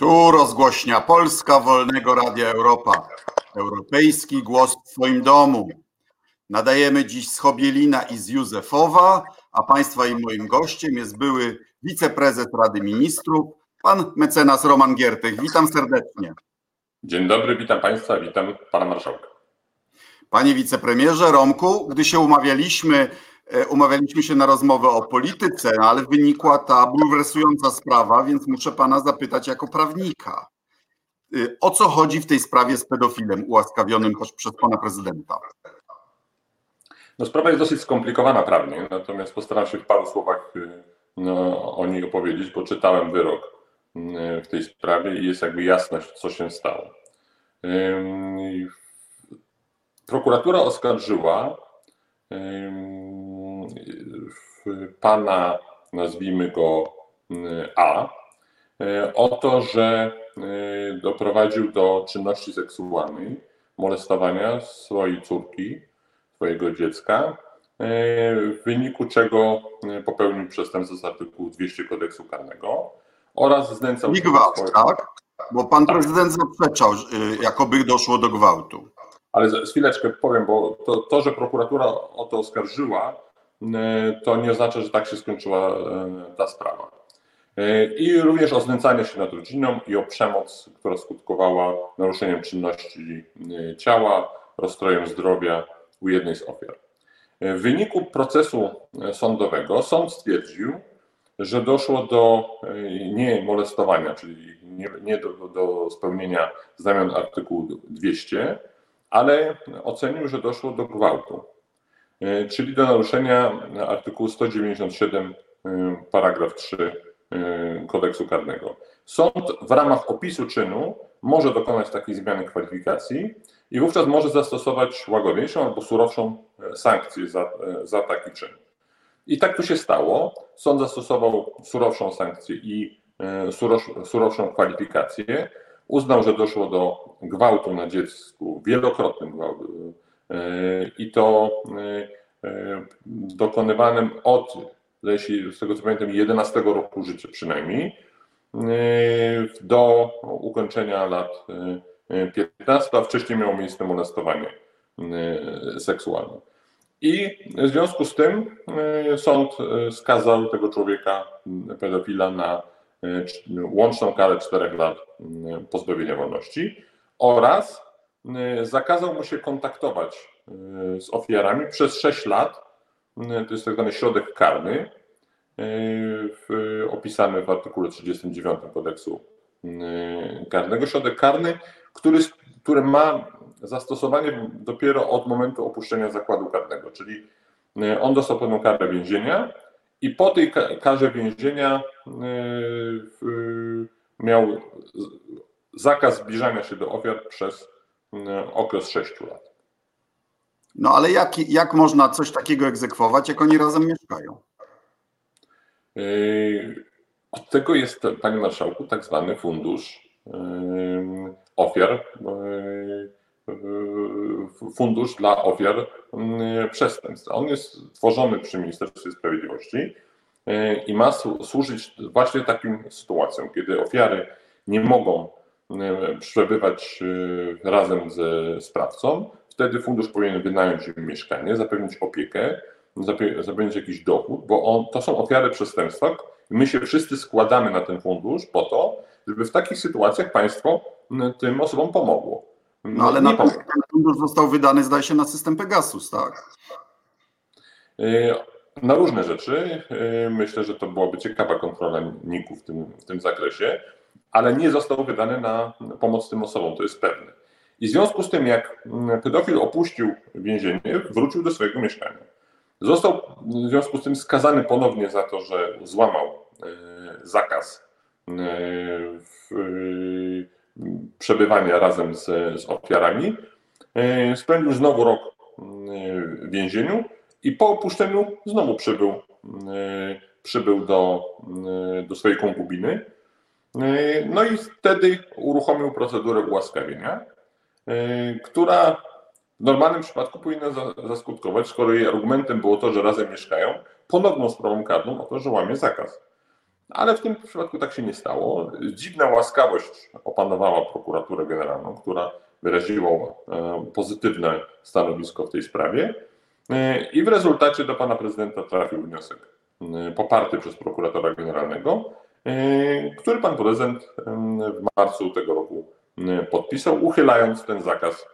Tu rozgłośnia Polska Wolnego Radia Europa. Europejski głos w Twoim domu. Nadajemy dziś z Chobielina i z Józefowa, a Państwa i moim gościem jest były wiceprezes Rady Ministrów, pan mecenas Roman Giertych. Witam serdecznie. Dzień dobry, witam Państwa, witam Pana Marszałka. Panie wicepremierze Romku, gdy się umawialiśmy, umawialiśmy się na rozmowę o polityce, no ale wynikła ta bulwersująca sprawa, więc muszę Pana zapytać jako prawnika. Y, o co chodzi w tej sprawie z pedofilem ułaskawionym przez Pana Prezydenta? No, sprawa jest dosyć skomplikowana prawnie, natomiast postaram się w paru słowach y, no, o niej opowiedzieć, bo czytałem wyrok w tej sprawie i jest jakby jasność, co się stało. Prokuratura oskarżyła pana, nazwijmy go A, e, o to, że e, doprowadził do czynności seksualnej, molestowania swojej córki, swojego dziecka, e, w wyniku czego popełnił przestępstwo z artykułu 200 kodeksu karnego oraz znęcał się... gwałt, swoje... tak? Bo pan tak. prezydent zaprzeczał, jakoby doszło do gwałtu. Ale z chwileczkę powiem, bo to, to, że prokuratura o to oskarżyła, to nie oznacza, że tak się skończyła ta sprawa. I również o znęcanie się nad rodziną i o przemoc, która skutkowała naruszeniem czynności ciała, rozstrojem zdrowia u jednej z ofiar. W wyniku procesu sądowego sąd stwierdził, że doszło do nie molestowania, czyli nie, nie do, do spełnienia znamion artykułu 200, ale ocenił, że doszło do gwałtu, e, czyli do naruszenia artykułu 197 e, paragraf 3 e, kodeksu karnego. Sąd w ramach opisu czynu może dokonać takiej zmiany kwalifikacji i wówczas może zastosować łagodniejszą albo surowszą sankcję za, za taki czyn. I tak tu się stało. Sąd zastosował surowszą sankcję i surowszą kwalifikację uznał, że doszło do gwałtu na dziecku, wielokrotnym gwałtu e, i to e, e, dokonywanym od, jeśli z tego co pamiętam, 11 roku życia przynajmniej, do ukończenia lat 15, a wcześniej miało miejsce molestowanie seksualne. I w związku z tym sąd skazał tego człowieka, pedofila, na łączną karę 4 lat e, pozbawienia wolności oraz e, zakazał mu się kontaktować z ofiarami przez 6 lat. To jest tak zwany środek karny, opisany w artykule 39 kodeksu karnego. Środek karny, który, który ma zastosowanie dopiero od momentu opuszczenia zakładu karnego, czyli on dostał pewną karę więzienia i po tej karze więzienia y, miał zakaz zbliżania się do ofiar przez y, okres 6 lat. No ale jak, jak można coś takiego egzekwować, jak oni razem mieszkają? Y, od tego jest, panie marszałku, tak zwany fundusz ofiar, fundusz dla ofiar przestępstw. On jest tworzony przy Ministerstwie Sprawiedliwości e, i ma służyć właśnie takim sytuacjom, kiedy ofiary nie mogą e, przebywać e, razem ze sprawcą, wtedy fundusz powinien wynająć im mieszkanie, zapewnić opiekę, zapewnić jakiś dochód, bo on, to są ofiary przestępstwa. My się wszyscy składamy na ten fundusz po to, żeby w takich sytuacjach państwo tym osobom pomogło. No ale na ten fundusz został wydany, zdaje się, na system Pegasus, tak? Y, na różne rzeczy. Y, myślę, że to byłaby ciekawa kontrola NIK-u w tym, w tym zakresie, ale nie został wydany na pomoc tym osobom, to jest pewne. I w związku z tym, jak pedofil opuścił więzienie, wrócił do swojego mieszkania. Został w związku z tym skazany ponownie za to, że złamał y, zakaz w przebywania razem z, z ofiarami. E, spędził znowu rok e, w więzieniu i po opuszczeniu znowu przybył, e, przybył do, do swojej konkubiny. No i wtedy uruchomił procedurę ułaskawienia, która w normalnym przypadku powinna zaskutkować, skoro jej argumentem było to, że razem mieszkają, ponowną sprawą karną o to, że łamie zakaz. Ale w tym przypadku tak się nie stało. Dziwna łaskawość opanowała prokuraturę generalną, która wyraziła e, pozytywne stanowisko w tej sprawie e, i w rezultacie do pana prezydenta trafił wniosek e, poparty przez prokuratora generalnego, który pan prezydent w marcu tego roku podpisał, uchylając ten zakaz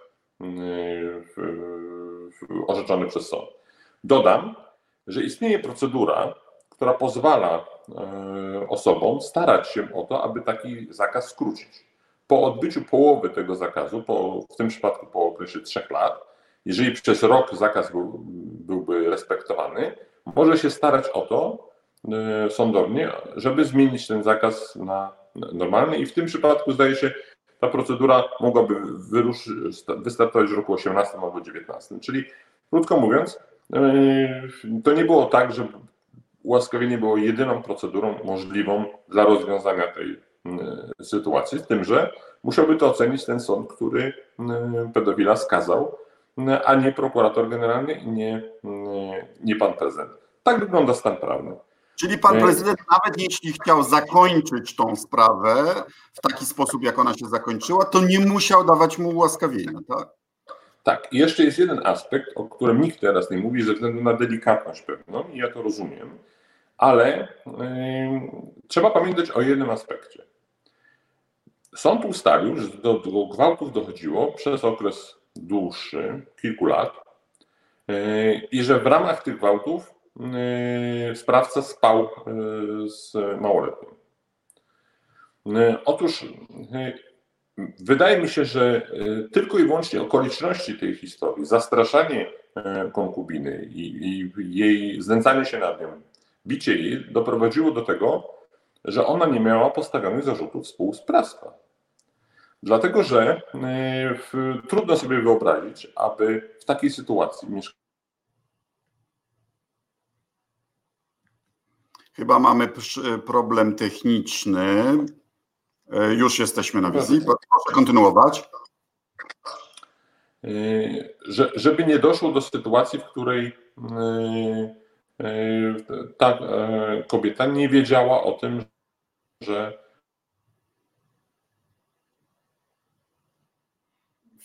orzeczony przez sąd. Dodam, że istnieje procedura, która pozwala osobom starać się o to, aby taki zakaz skrócić po odbyciu połowy tego zakazu, po, w tym przypadku po okresie trzech lat, jeżeli przez rok zakaz był, byłby respektowany, może się starać o to y, sądownie, żeby zmienić ten zakaz na normalny i w tym przypadku zdaje się, ta procedura mogłaby wystartować w roku 18 albo 19. Czyli krótko mówiąc, y, to nie było tak, że ułaskawienie było jedyną procedurą możliwą dla rozwiązania tej Y, sytuacji, z tym, że musiałby to ocenić ten sąd, który y, pedofila skazał, y, a nie prokurator generalny i nie, nie pan prezydent. Tak wygląda stan prawny. Czyli pan prezydent, nawet jeśli chciał zakończyć tą sprawę w taki sposób, jak ona się zakończyła, to nie musiał dawać mu ułaskawienia, tak? Tak, i jeszcze jest jeden aspekt, o którym nikt teraz nie mówi, ze względu na delikatność pewną, i ja to rozumiem, ale yy, trzeba pamiętać o jednym aspekcie. Sąd ustalił, że do, do gwałtów dochodziło przez okres dłuższy, kilku lat, e, i że w ramach tych gwałtów e, sprawca spał e, z małoletnim. Otóż wydaje mi się, że tylko i wyłącznie okoliczności tej historii, zastraszanie konkubiny i, i jej znęcanie się nad nią, bicie jej, doprowadziło do tego, że ona nie miała postawionych zarzutów współsprawstwa. Dlatego, że y, trudno sobie wyobrazić, aby w takiej sytuacji mieszkać. Chyba mamy problem techniczny. Y, już jesteśmy na wizji. Proszę kontynuować. Y, że, żeby nie doszło do sytuacji, w której ta kobieta nie wiedziała o tym, że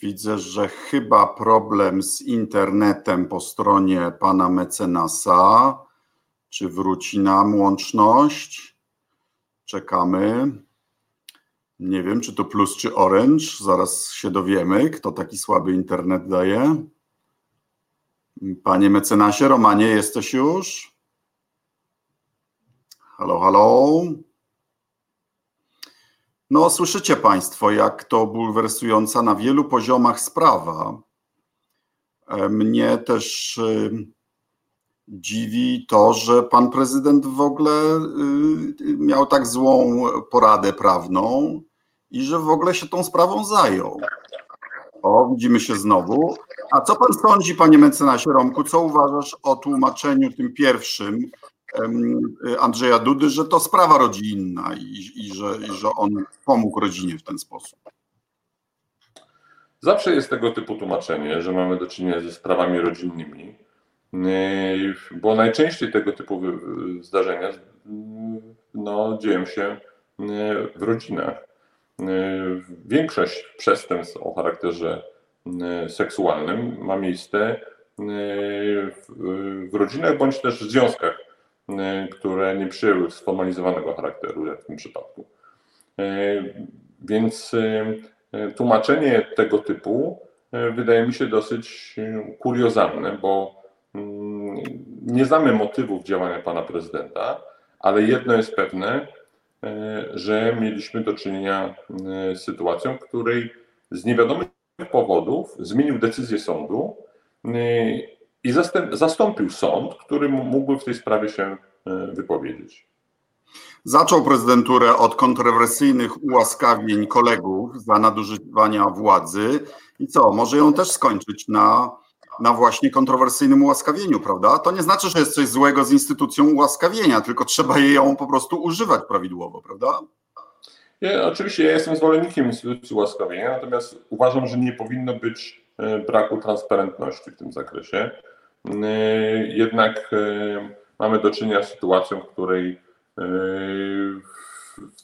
Widzę, że chyba problem z internetem po stronie pana mecenasa. Czy wróci nam łączność? Czekamy. Nie wiem, czy to plus, czy orange. Zaraz się dowiemy, kto taki słaby internet daje. Panie mecenasie, Romanie, jesteś już? Halo, halo. No, słyszycie Państwo, jak to bulwersująca na wielu poziomach sprawa. E, mnie też y, dziwi to, że pan prezydent w ogóle y, miał tak złą poradę prawną i że w ogóle się tą sprawą zajął. O, widzimy się znowu. A co pan sądzi, panie mecenasie Romku, co uważasz o tłumaczeniu tym pierwszym Andrzeja Dudy, że to sprawa rodzinna i, i, że, i że on pomógł rodzinie w ten sposób. Zawsze jest tego typu tłumaczenie, że mamy do czynienia ze sprawami rodzinnymi, bo najczęściej tego typu zdarzenia no, dzieją się w rodzinach. Większość przestępstw o charakterze seksualnym ma miejsce w rodzinach bądź też w związkach E, które nie przyjęły sformalizowanego charakteru, jak w tym przypadku. E, więc e, tłumaczenie tego typu wydaje mi się dosyć kuriozalne, bo mm, nie znamy motywów działania pana prezydenta, ale jedno jest pewne, że mieliśmy do czynienia z sytuacją, w której z niewiadomych powodów zmienił decyzję sądu i zastąpił sąd, który mógłby w tej sprawie się e, wypowiedzieć. Zaczął prezydenturę od kontrowersyjnych ułaskawień kolegów za nadużywania władzy i co, może ją też skończyć na, na właśnie kontrowersyjnym ułaskawieniu, prawda? To nie znaczy, że jest coś złego z instytucją ułaskawienia, tylko trzeba jej ją po prostu używać prawidłowo, prawda? Ja, oczywiście ja jestem zwolennikiem instytucji ułaskawienia, natomiast uważam, że nie powinno być e, braku transparentności w tym zakresie. E, jednak e, mamy do czynienia z sytuacją, w której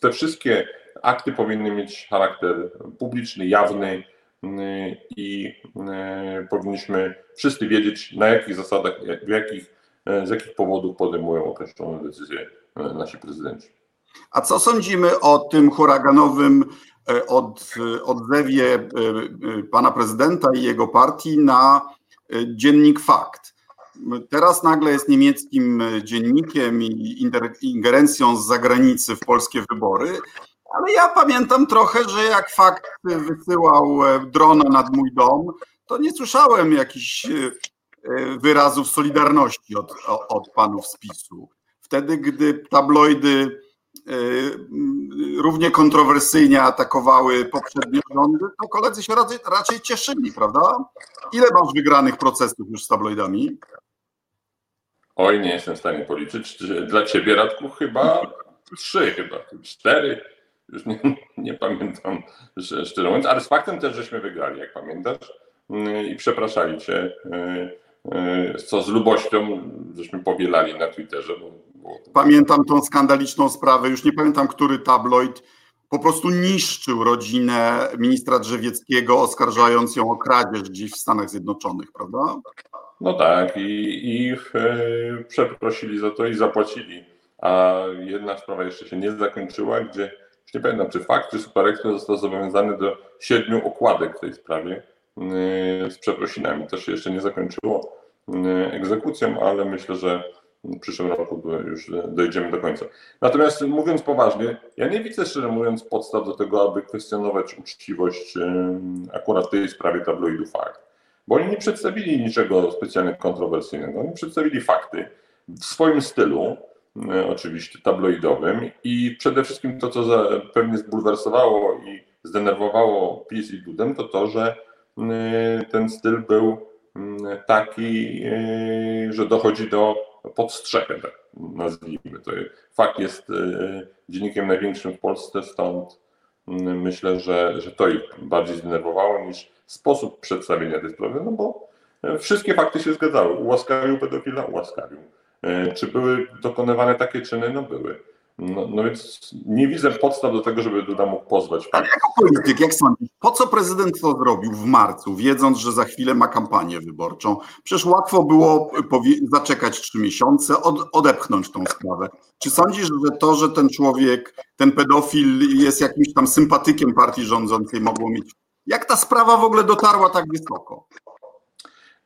te wszystkie akty powinny mieć charakter publiczny, jawny i powinniśmy wszyscy wiedzieć, na jakich zasadach, w jakich, z jakich powodów podejmują określone decyzje nasi prezydenci. A co sądzimy o tym huraganowym e, od, odzewie e, e, pana prezydenta i jego partii na dziennik Fakt? Teraz nagle jest niemieckim dziennikiem i ingerencją z zagranicy w polskie wybory, ale ja pamiętam trochę, że jak Fakt wysyłał drona nad mój dom, to nie słyszałem jakichś wyrazów solidarności od, od panów z PiSu. Wtedy, gdy tabloidy równie kontrowersyjnie atakowały poprzednie rządy, to koledzy się raczej, raczej cieszyli, prawda? Ile masz wygranych procesów już z tabloidami? Oj, nie jestem w stanie policzyć. Dla ciebie, Radku, chyba trzy, chyba cztery. Już nie, nie pamiętam, szczerze mówiąc, ale z faktem też, żeśmy wygrali, jak pamiętasz, y, i przepraszali cię, y, co z lubością żeśmy powielali na Twitterze, bo Pamiętam tą skandaliczną sprawę, już nie pamiętam, który tabloid po prostu niszczył rodzinę ministra Drzewieckiego, oskarżając ją o kradzież gdzieś w Stanach Zjednoczonych, prawda? No tak, i, i e, przeprosili za to i zapłacili. A jedna sprawa jeszcze się nie zakończyła, gdzie już nie pamiętam, czy fakt, czy Super Express został zobowiązany do siedmiu okładek w tej sprawie e, z przeprosinami. To się jeszcze nie zakończyło e, egzekucją, ale myślę, że w przyszłym roku już dojdziemy do końca. Natomiast mówiąc poważnie, ja nie widzę szczerze mówiąc podstaw do tego, aby kwestionować uczciwość akurat w tej sprawie tabloidu fakt. Bo oni nie przedstawili niczego specjalnie kontrowersyjnego. Oni przedstawili fakty w swoim stylu, oczywiście tabloidowym i przede wszystkim to, co pewnie zbulwersowało i zdenerwowało PiS i Dudem, to to, że ten styl był taki, że dochodzi do pod strzechem, tak nazwijmy to. Fakt jest e, dziennikiem największym w Polsce, stąd mm, myślę, że, że to ich bardziej zdenerwowało niż sposób przedstawienia tej sprawy, no bo e, wszystkie fakty się zgadzały. Ułaskawił pedofila, ułaskawił. E, czy były dokonywane takie czyny? No były. No, no, więc nie widzę podstaw do tego, żeby Duda mógł pozwać. Ale jako polityk, jak sądzisz, po co prezydent to zrobił w marcu, wiedząc, że za chwilę ma kampanię wyborczą? Przecież łatwo było zaczekać trzy miesiące, od, odepchnąć tą sprawę. Czy sądzisz, że to, że ten człowiek, ten pedofil jest jakimś tam sympatykiem partii rządzącej mogło mieć? Jak ta sprawa w ogóle dotarła tak wysoko?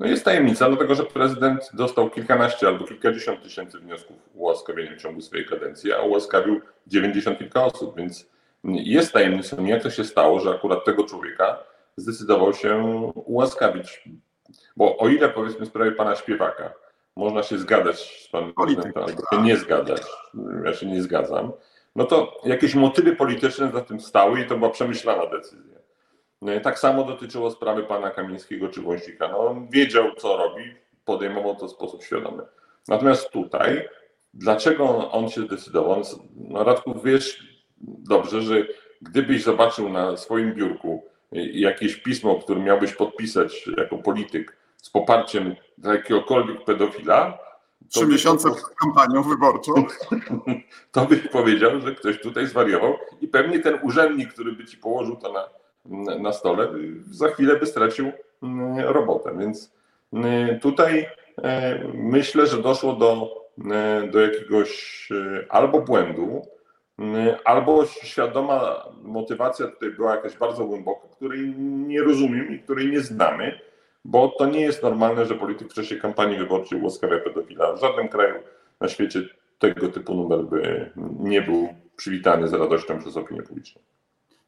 No jest tajemnica, dlatego że prezydent dostał kilkanaście albo kilkadziesiąt tysięcy wniosków ułaskawienia w ciągu swojej kadencji, a ułaskawił dziewięćdziesiąt kilka osób, więc jest tajemnicą, jak to się stało, że akurat tego człowieka zdecydował się ułaskawić. Bo o ile powiedzmy w sprawie pana śpiewaka można się zgadać z panem prezydentem, albo się nie zgadać, ja się nie zgadzam, no to jakieś motywy polityczne za tym stały i to była przemyślana decyzja. No tak samo dotyczyło sprawy pana Kamińskiego czy Wąsika. No, on wiedział, co robi, podejmował to w sposób świadomy. Natomiast tutaj, dlaczego on się zdecydował? No, Radku, wiesz dobrze, że gdybyś zobaczył na swoim biurku jakieś pismo, które miałbyś podpisać jako polityk z poparciem dla jakiegokolwiek pedofila, Trzy miesiące przed kampanią wyborczą. To byś powiedział, że ktoś tutaj zwariował i pewnie ten urzędnik, który by ci położył to na, na stole, za chwilę by stracił mm, robotę. Więc mm, tutaj e, myślę, że doszło do, e, do jakiegoś e, albo błędu, mm, albo świadoma motywacja tutaj była jakaś bardzo głęboka, której nie rozumiem i której nie znamy, bo to nie jest normalne, że polityk w czasie kampanii wyborczej ułaskawia pedofila. W żadnym kraju na świecie tego typu numer by nie był przywitany z radością przez opinię publiczną.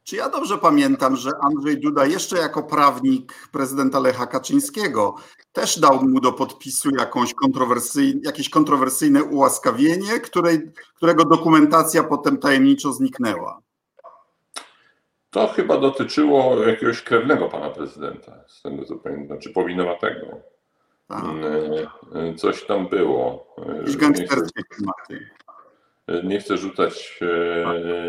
Czy ja dobrze pamiętam, że Andrzej Duda jeszcze jako prawnik prezydenta Lecha Kaczyńskiego też dał mu do podpisu jakąś kontrowersyjne, jakieś kontrowersyjne ułaskawienie, której, którego dokumentacja potem tajemniczo zniknęła? To chyba dotyczyło jakiegoś krewnego pana prezydenta, z tego co pamiętam, czy powinowatego. Tak. E, coś tam było. Jakieś gangsterskie klimaty. Nie chcę rzucać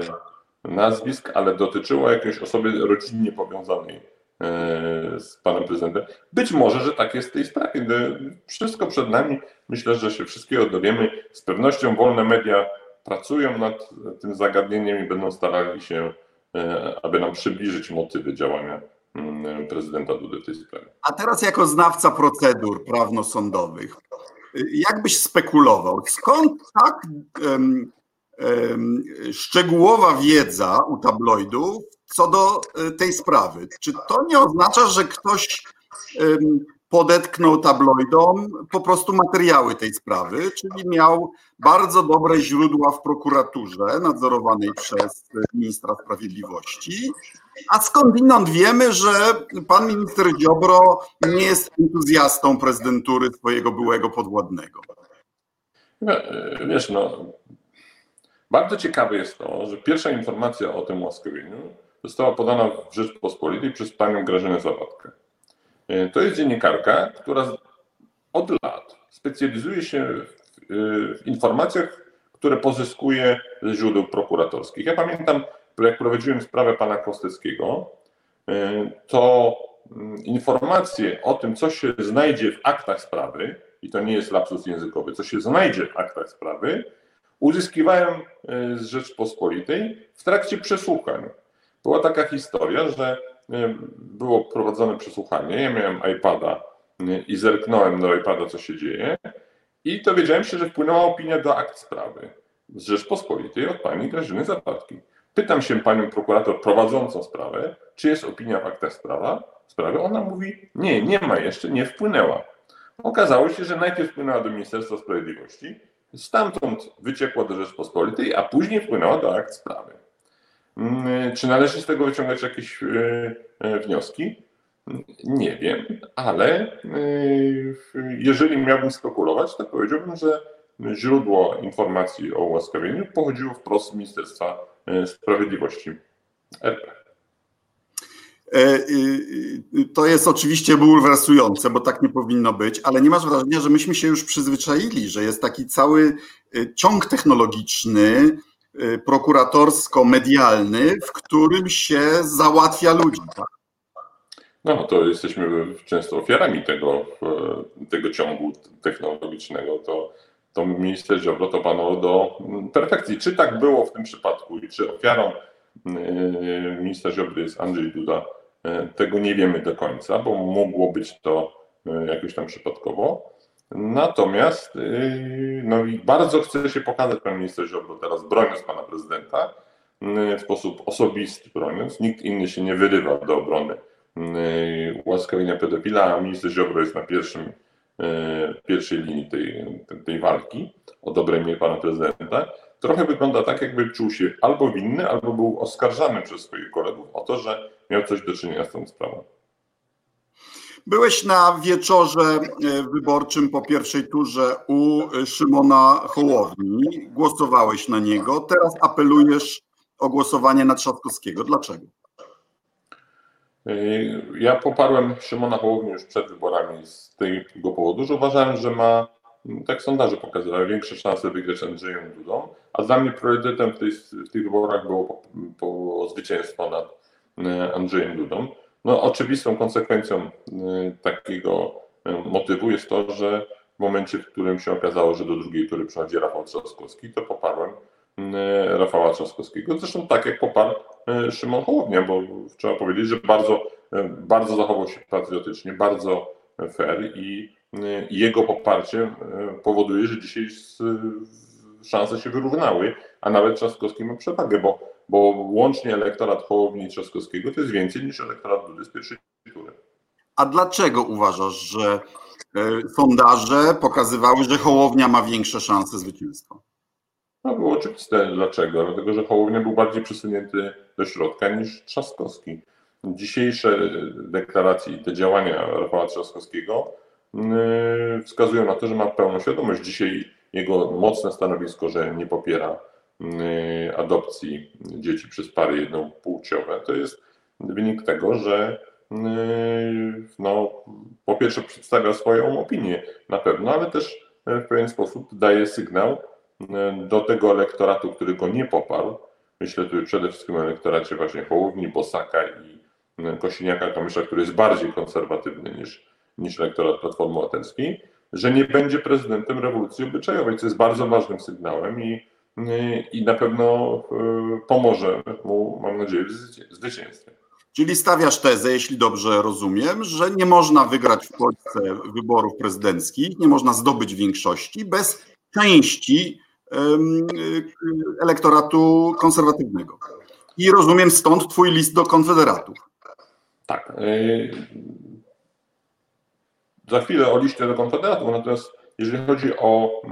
tak nazwisk, ale dotyczyło jakiejś osoby rodzinnie powiązanej e, z panem prezydentem. Być może, że tak jest w tej sprawie. No, wszystko przed nami. Myślę, że się wszystkiego dowiemy. Z pewnością wolne media pracują nad tym zagadnieniem i będą starali się, aby nam przybliżyć motywy działania mm, prezydenta Dudy w tej sprawie. A teraz jako znawca procedur prawno-sądowych, jak byś spekulował, skąd tak szczegółowa wiedza u tabloidów co do e, tej sprawy? Czy to nie oznacza, że ktoś podetknął tabloidom po prostu materiały tej sprawy, czyli miał bardzo dobre źródła w prokuraturze nadzorowanej przez ministra sprawiedliwości, a skądinąd wiemy, że pan minister Ziobro nie jest entuzjastą prezydentury swojego byłego podwładnego. Wiesz, no, bardzo ciekawe jest to, że pierwsza informacja o tym łaskawieniu została podana w Rzeczpospolitej przez panią Grażynę Zawodkę. E, to jest dziennikarka, która od lat specjalizuje się w, w informacjach, które pozyskuje ze źródeł prokuratorskich. Ja pamiętam, jak prowadziłem sprawę pana Kosteckiego, e, to mm, informacje o tym, co się znajdzie w aktach sprawy, i to nie jest lapsus językowy, co się znajdzie w aktach sprawy, uzyskiwałem e, z Rzeczpospolitej w trakcie przesłuchań. Była taka historia, że było prowadzone przesłuchanie, ja miałem iPada i zerknąłem do iPada, co się dzieje i dowiedziałem się, że wpłynęła opinia do akt sprawy z Rzeczpospolitej od pani Grażyny Zapadki. Pytam się panią prokurator prowadzącą sprawę, czy jest opinia w aktach sprawa, sprawy. Ona mówi, nie, nie ma jeszcze, nie wpłynęła. Okazało się, że najpierw wpłynęła do Ministerstwa Sprawiedliwości, stamtąd wyciekła do Rzeczpospolitej, a później wpłynęła do akt sprawy. Mm, czy należy z tego wyciągać jakieś e, e, wnioski? Nie wiem, ale e, jeżeli miałbym spekulować, to powiedziałbym, że źródło informacji o ułaskawieniu pochodziło wprost z Ministerstwa Sprawiedliwości RP. To jest oczywiście bulwersujące, bo tak nie powinno być, ale nie masz wrażenia, że myśmy się już przyzwyczaili, że jest taki cały ciąg technologiczny, prokuratorsko-medialny, w którym się załatwia ludzi. Tak? No, to jesteśmy często ofiarami tego, tego ciągu technologicznego. To, to minister Ziobro to do perfekcji. Czy tak było w tym przypadku i czy ofiarą ministra Ziobry jest Andrzej Duda, y, tego nie wiemy do końca, bo mogło być to jakoś tam przypadkowo. Natomiast no i bardzo chce się pokazać pan minister Ziobro teraz, broniąc pana prezydenta, w sposób osobisty broniąc. Nikt inny się nie wyrywa do obrony ułaskawienia pedofila, a minister Ziobro jest na pierwszym, pierwszej linii tej, tej walki o dobre imię pana prezydenta. Trochę wygląda tak, jakby czuł się albo winny, albo był oskarżany przez swoich kolegów o to, że miał coś do czynienia z tą sprawą. Byłeś na wieczorze e, wyborczym po pierwszej turze u Szymona Hołowni. Głosowałeś na niego. Teraz apelujesz o głosowanie na Trzaskowskiego. Dlaczego? E, ja poparłem Szymona Hołowni już przed wyborami z tego powodu, że uważałem, że ma, tak sondaże pokazywały, większe szanse wygrać Andrzejem Dudą, a dla mnie priorytetem w, tej, w tych wyborach było zwycięstwo nad e, Andrzejem Dudą. No, oczywistą konsekwencją y, takiego y, motywu jest to, że w momencie, w którym się okazało, że do drugiej tury przychodzi Rafał Trzaskowski, to poparłem Rafała Trzaskowskiego. Zresztą tak jak poparł Szymon Hołownia, bo trzeba powiedzieć, że bardzo, bardzo zachował się patriotycznie, bardzo fair i jego poparcie powoduje, że dzisiaj szanse się wyrównały, a nawet Trzaskowski ma przewagę, bo bo łącznie elektorat Hołowni Trzaskowskiego to jest więcej niż elektorat Dudy z pierwszej tury. A dlaczego uważasz, że e, sondaże pokazywały, że Hołownia ma większe szanse zwycięstwa? No było oczywiste dlaczego, dlatego że Hołownia był bardziej przesunięty do środka niż Trzaskowski. Dzisiejsze deklaracje i te działania Rafała Trzaskowskiego mm, wskazują na to, że ma pełną świadomość. Dzisiaj jego mocne stanowisko, że nie popiera Y, adopcji dzieci przez pary jednopłciowe, to jest wynik tego, że y, no, po pierwsze przedstawia swoją opinię na pewno, ale też w pewien sposób daje sygnał y, do tego elektoratu, który go nie poparł. Myślę tu przede wszystkim o elektoracie właśnie Hołowni, Bosaka i Kosiniaka-Kamysza, który jest bardziej konserwatywny niż, niż elektorat Platformy Obywatelskiej, że nie będzie prezydentem rewolucji obyczajowej, co jest bardzo ważnym sygnałem i i na pewno pomoże mu, mam nadzieję, w zwycięstwie. Czyli stawiasz tezę, jeśli dobrze rozumiem, że nie można wygrać w Polsce wyborów prezydenckich, nie można zdobyć większości bez części elektoratu konserwatywnego. I rozumiem stąd Twój list do konfederatów. Tak. Y, za chwilę o liście do konfederatów, natomiast jeżeli chodzi o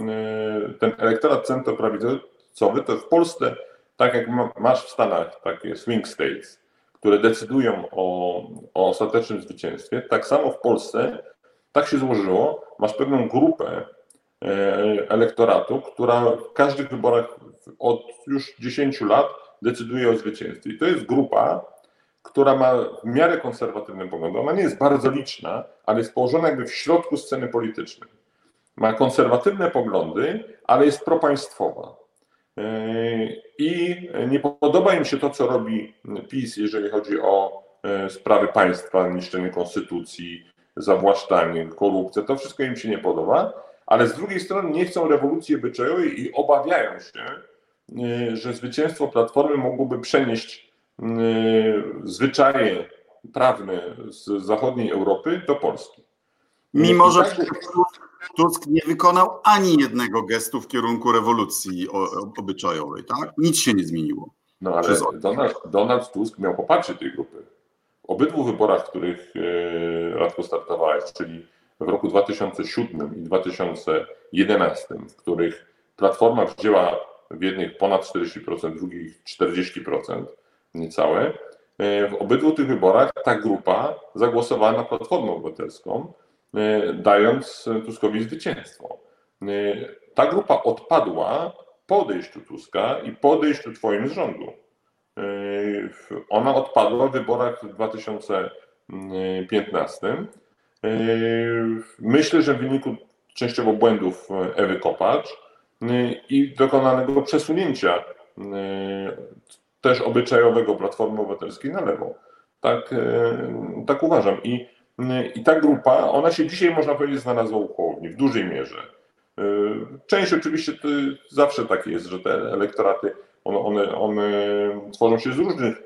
y, ten elektorat centroprawicowy, to w Polsce, tak jak masz w Stanach takie swing states, które decydują o, o ostatecznym zwycięstwie, tak samo w Polsce tak się złożyło, masz pewną grupę e, elektoratu, która w każdych wyborach od już 10 lat decyduje o zwycięstwie. I to jest grupa, która ma w miarę konserwatywne poglądy. Ona nie jest bardzo liczna, ale jest położona jakby w środku sceny politycznej. Ma konserwatywne poglądy, ale jest propaństwowa. I nie podoba im się to, co robi PiS, jeżeli chodzi o e, sprawy państwa, niszczenie konstytucji, zawłaszczanie, korupcję. To wszystko im się nie podoba, ale z drugiej strony nie chcą rewolucji obyczajowej i obawiają się, e, że zwycięstwo Platformy mogłoby przenieść zwyczaje prawne z zachodniej Europy do Polski. Mimo, że tak Tusk nie wykonał ani jednego gestu w kierunku rewolucji obyczajowej, tak? Nic się nie zmieniło. No ale Donald, Donald Tusk miał poparcie tej grupy. W obydwu wyborach, w których e, Radko startowałeś, czyli w roku 2007 i 2011, w których Platforma wzięła w jednych ponad 40%, w drugich 40%, niecałe, e, w obydwu tych wyborach ta grupa zagłosowała na Platformę Obywatelską, E, dając Tuskowi zwycięstwo. E, ta grupa odpadła po odejściu Tuska i po odejściu Twoim z rządu. Ona odpadła w wyborach w 2015. Myślę, że w wyniku częściowo błędów Ewy Kopacz i dokonanego przesunięcia też obyczajowego Platformy Obywatelskiej na lewo. Tak, tak uważam. I i ta grupa, ona się dzisiaj, można powiedzieć, znalazła u Hołowni w dużej mierze. Y, część oczywiście to zawsze tak jest, że te elektoraty, one, one, one tworzą się z różnych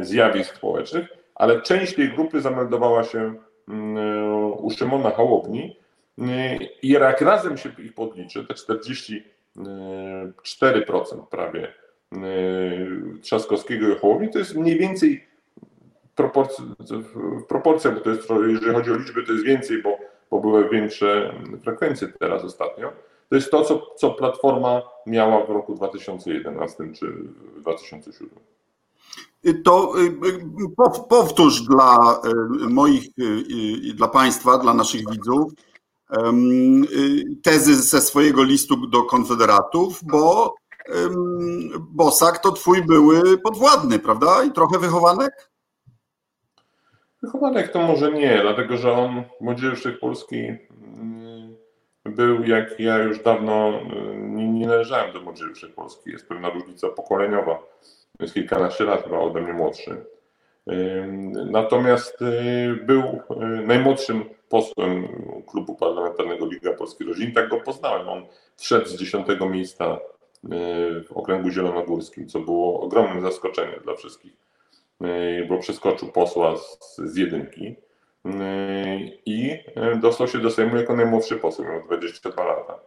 y, zjawisk społecznych, ale część tej grupy zameldowała się u Szymona Hołowni i jak razem się ich podliczy, te 44% prawie Trzaskowskiego i Hołowni, to jest mniej więcej proporcja, bo to jest, jeżeli chodzi o liczby, to jest więcej, bo, bo były większe frekwencje teraz ostatnio. To jest to, co, co Platforma miała w roku 2011 czy 2007. To y, y, powtórz dla y, moich, dla Państwa, dla naszych widzów tezy ze swojego listu do konfederatów, bo Bosak to twój były podwładny, prawda? I trochę wychowanek? Wychowanek to może nie, dlatego że on w Młodzieży Wszechpolskiej mm, był, jak ja już dawno mm, nie, nie należałem do Młodzieży Wszechpolskiej. Jest pewna różnica pokoleniowa. Jest kilkanaście lat chyba ode mnie młodszy. Natomiast y, był y, najmłodszym posłem klubu parlamentarnego Liga Polskiej Rodzin. Tak go poznałem. On wszedł z dziesiątego miejsca w okręgu zielonogórskim, co było ogromnym zaskoczeniem dla wszystkich E, bo przeskoczył posła z, z jedynki e, i dostał się do Sejmu jako najmłodszy poseł, miał 22 lata.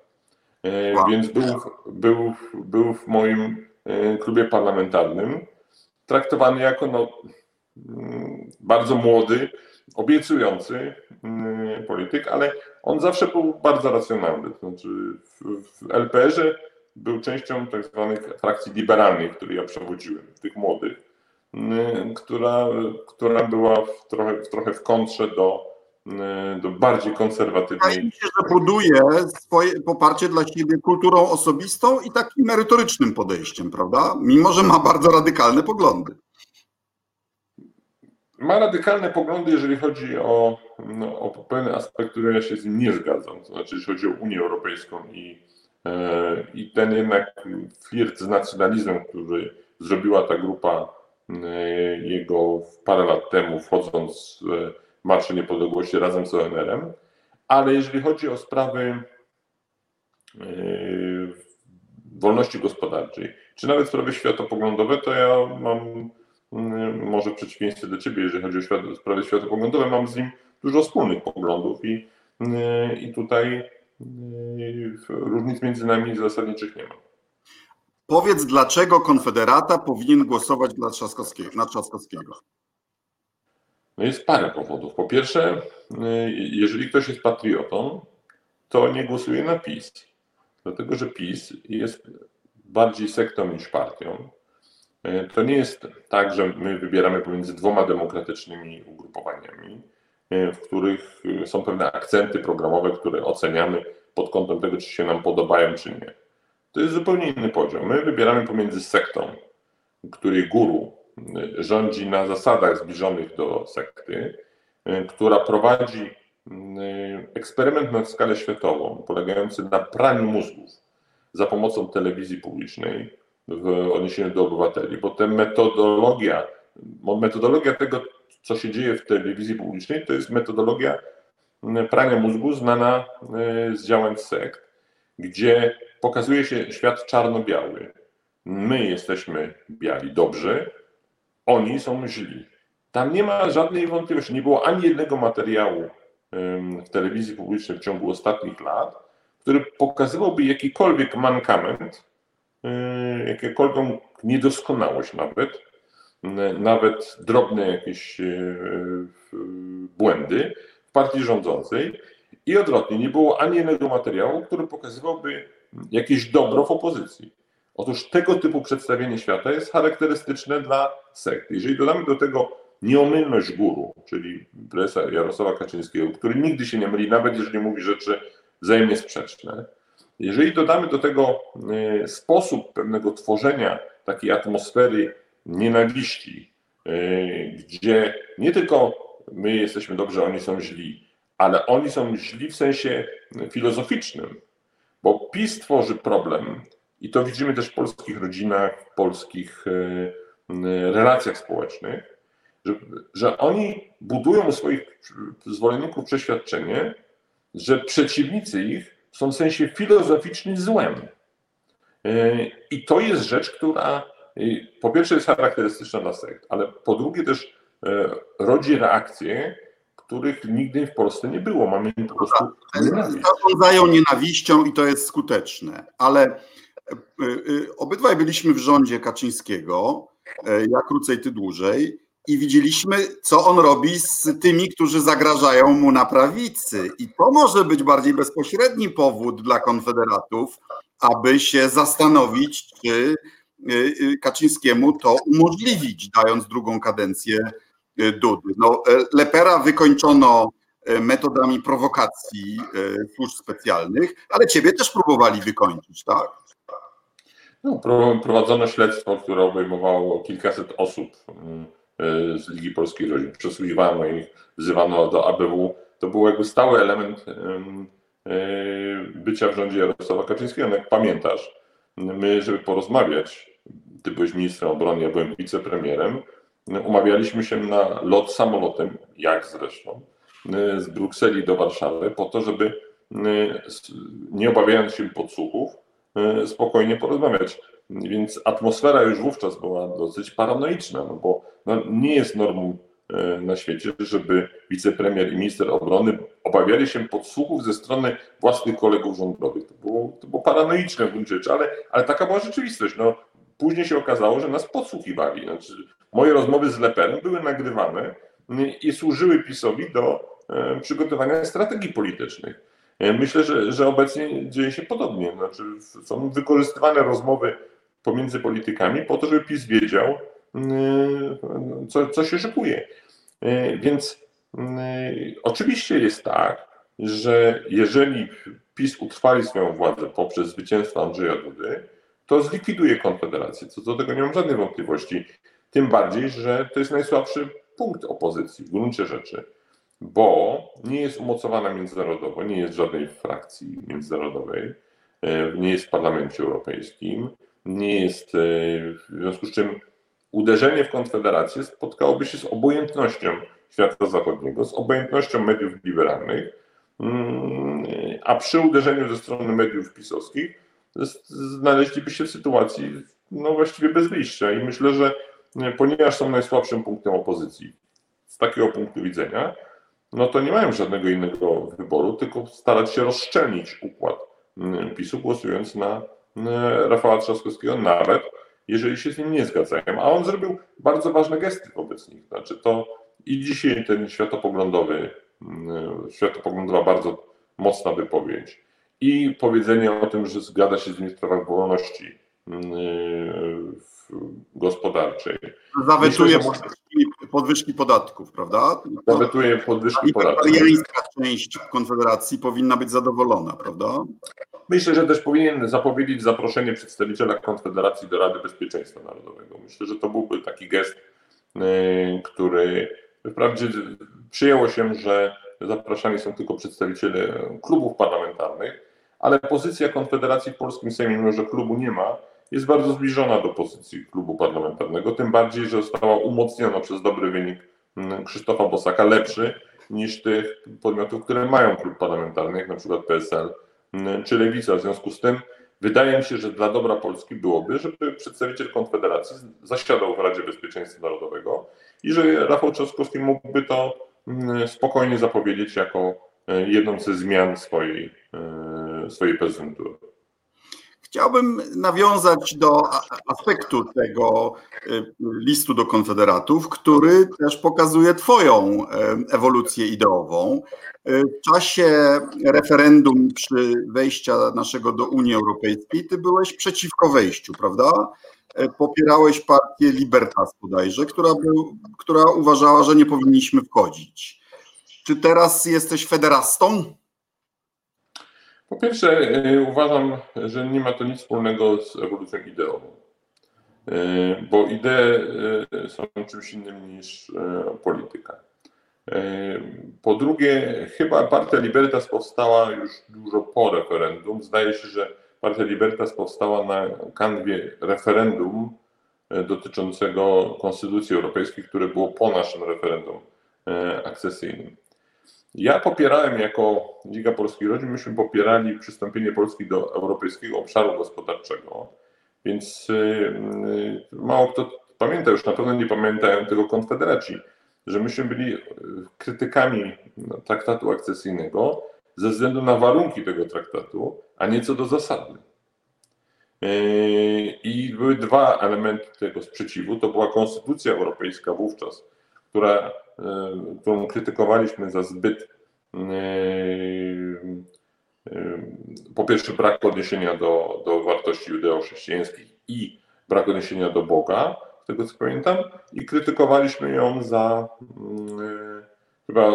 Wow. Więc był, był, był w moim klubie parlamentarnym traktowany jako no, mm, bardzo młody, obiecujący polityk, ale on zawsze był bardzo racjonalny. Znaczy w, w LPR-ze był częścią tak zwanych frakcji liberalnych, której ja przewodziłem, tych młodych. Która, która była w trochę, trochę w kontrze do, do bardziej konserwatywnej. Się, że buduje swoje poparcie dla siebie kulturą osobistą i takim merytorycznym podejściem, prawda? Mimo, że ma bardzo radykalne poglądy. Ma radykalne poglądy, jeżeli chodzi o, no, o pewne aspekt, który ja się z nim nie zgadzam. To znaczy, jeśli chodzi o Unię Europejską i, i ten jednak flirt z nacjonalizmem, który zrobiła ta grupa E, jego parę lat temu, wchodząc w Marsze Niepodległości razem z ONR-em, ale jeżeli chodzi o sprawy e, wolności gospodarczej, czy nawet sprawy światopoglądowe, to ja mam może w przeciwieństwie do ciebie, jeżeli chodzi o sprawy światopoglądowe, mam z nim dużo wspólnych poglądów i, i tutaj różnic między nami zasadniczych nie ma. Powiedz, dlaczego Konfederata powinien głosować dla Trzaskowskiego, na Trzaskowskiego? No jest parę powodów. Po pierwsze, jeżeli ktoś jest patriotą, to nie głosuje na PiS. Dlatego, że PiS jest bardziej sektą niż partią. To nie jest tak, że my wybieramy pomiędzy dwoma demokratycznymi ugrupowaniami, w których są pewne akcenty programowe, które oceniamy pod kątem tego, czy się nam podobają, czy nie. To jest zupełnie inny poziom. My wybieramy pomiędzy sektą, której guru rządzi na zasadach zbliżonych do sekty, która prowadzi eksperyment na skalę światową, polegający na praniu mózgów za pomocą telewizji publicznej w odniesieniu do obywateli, bo ta metodologia, metodologia tego, co się dzieje w telewizji publicznej, to jest metodologia mm, prania mózgu znana y, z działań sekt, gdzie pokazuje się świat czarno-biały. My jesteśmy biali, dobrzy, oni są źli. Tam nie ma żadnej wątpliwości. Nie było ani jednego materiału w telewizji publicznej w ciągu ostatnich lat, który pokazywałby jakikolwiek mankament, y, jakiekolwiek niedoskonałość nawet, nawet drobne jakieś y, błędy w partii rządzącej. I odwrotnie, nie było ani jednego materiału, który pokazywałby jakieś dobro w opozycji. Otóż tego typu przedstawienie świata jest charakterystyczne dla sekt. Jeżeli dodamy do tego nieomylność guru, czyli prezesa Jarosława Kaczyńskiego, który nigdy się nie myli, nawet jeżeli mówi rzeczy wzajemnie sprzeczne, jeżeli dodamy do tego e, sposób pewnego tworzenia takiej atmosfery nienawiści, e, gdzie nie tylko my jesteśmy dobrzy, oni są źli, ale oni są źli w sensie filozoficznym, bo PiS tworzy problem i to widzimy też w polskich rodzinach, w polskich e, relacjach społecznych, że, że oni budują u swoich zwolenników przeświadczenie, że przeciwnicy ich są w sensie filozoficznym złem. E, I to jest rzecz, która e, po pierwsze jest charakterystyczna dla sekt, ale po drugie też rodzi reakcje, których nigdy w Polsce nie było. Mamy po prostu nienawiść. Zarządzają nienawiścią i to jest skuteczne, ale Y, y, obydwaj byliśmy w rządzie Kaczyńskiego, e, ja krócej, ty dłużej, i widzieliśmy, co on robi z tymi, którzy zagrażają mu na prawicy. I to może być bardziej bezpośredni powód dla konfederatów, aby się zastanowić, czy Kaczyńskiemu to umożliwić, dając drugą kadencję Dudy. No, e, Lepera wykończono e, metodami prowokacji służb specjalnych, ale ciebie też próbowali wykończyć, tak? No, prowadzono śledztwo, które obejmowało kilkaset osób mm, y, z Ligi Polskiej Rodzin. Przesłuchiwano ich, wzywano do ABW. To był jakby stały element y, bycia w rządzie Jarosława Kaczyńskiego. No, jak pamiętasz, my, żeby porozmawiać, ty byłeś ministrem obrony, ja byłem wicepremierem, umawialiśmy się na lot samolotem, jak zresztą, y, z Brukseli do Warszawy, po to, żeby nie obawiając się podsłuchów, E, spokojnie porozmawiać. Więc atmosfera już wówczas była dosyć paranoiczna, no bo no, nie jest normą na świecie, żeby wicepremier i minister obrony obawiali się podsłuchów ze strony własnych kolegów rządowych. To było, to było paranoiczne w gruncie rzeczy, ale, ale taka była rzeczywistość. No, później się okazało, że nas podsłuchiwali. Znaczy, moje rozmowy z Leperem były nagrywane i służyły PiSowi do e, przygotowania strategii politycznych. Myślę, że, że obecnie dzieje się podobnie. Znaczy, są wykorzystywane rozmowy pomiędzy politykami po to, żeby PiS wiedział, co, co się szykuje. E, więc mm, oczywiście jest tak, że jeżeli PiS utrwali swoją władzę poprzez zwycięstwo Andrzeja Dudy, to zlikwiduje Konfederację. Co do tego nie mam żadnej wątpliwości. Tym bardziej, że to jest najsłabszy punkt opozycji w gruncie rzeczy bo nie jest umocowana międzynarodowo, nie jest żadnej frakcji międzynarodowej, nie jest w Parlamencie Europejskim, nie jest, w związku z czym uderzenie w Konfederację spotkałoby się z obojętnością świata zachodniego, z obojętnością mediów liberalnych, mm, a przy uderzeniu ze strony mediów pisowskich znaleźliby się w sytuacji no właściwie bez wyjścia. I myślę, że ponieważ są najsłabszym punktem opozycji z takiego punktu widzenia, no to nie mają żadnego innego wyboru, tylko starać się rozszczelnić układ mm, PiSu, głosując na mm, Rafała Trzaskowskiego, nawet jeżeli się z nim nie zgadzają. A on zrobił bardzo ważne gesty wobec nich. Znaczy to i dzisiaj ten światopoglądowy, mm, światopoglądowa bardzo mocna wypowiedź i powiedzenie o tym, że zgadza się z nim w sprawach wolności gospodarczej. Zawetuje Myślę, podwyżki, podwyżki, podatków, prawda? Zawetuje podwyżki podatków. Część Konfederacji powinna być zadowolona, prawda? Myślę, że też powinien zapowiedzieć zaproszenie przedstawiciela Konfederacji do Rady Bezpieczeństwa Narodowego. Myślę, że to byłby taki gest, y, który wprawdzie przyjęło się, że zapraszani są tylko przedstawiciele klubów parlamentarnych, ale pozycja Konfederacji w polskim Sejmie, mimo że klubu nie ma, jest bardzo zbliżona do pozycji klubu parlamentarnego, tym bardziej, że została umocniona przez dobry wynik mm, Krzysztofa Bosaka, lepszy niż tych podmiotów, które mają klub parlamentarny, jak na przykład PSL mm, czy Lewica. W związku z tym wydaje mi się, że dla dobra Polski byłoby, żeby przedstawiciel Konfederacji zasiadał w Radzie Bezpieczeństwa Narodowego i że Rafał Trzaskowski mógłby to mm, spokojnie zapowiedzieć jako e, jedną ze zmian swojej, e, swojej prezydentury. Chciałbym nawiązać do aspektu tego y, listu do konfederatów, który też pokazuje Twoją ewolucję ideową. Y, w czasie referendum przy wejścia naszego do Unii Europejskiej, Ty byłeś przeciwko wejściu, prawda? Y, popierałeś partię Libertas bodajże, która, był, która uważała, że nie powinniśmy wchodzić. Czy teraz jesteś federastą? Po pierwsze, e, uważam, że nie ma to nic wspólnego z ewolucją ideową, e, bo idee e, są czymś innym niż polityka. Po drugie, chyba Partia Libertas powstała już dużo po referendum. Zdaje się, że Partia Libertas powstała na kanwie referendum dotyczącego Konstytucji Europejskiej, które było po naszym referendum akcesyjnym. Ja popierałem jako Liga Polskiej Rodzin, myśmy popierali przystąpienie Polski do Europejskiego Obszaru Gospodarczego, więc y, y, mało kto pamięta, już na pewno nie pamiętają tego Konfederaci, że myśmy byli krytykami traktatu akcesyjnego ze względu na warunki tego traktatu, a nie co do zasady. Y, I były dwa elementy tego sprzeciwu. To była Konstytucja Europejska wówczas, która którą krytykowaliśmy za zbyt e, e, po pierwsze brak odniesienia do, do wartości judeo-chrześcijańskich i brak odniesienia do Boga, z tego co pamiętam, i krytykowaliśmy ją za chyba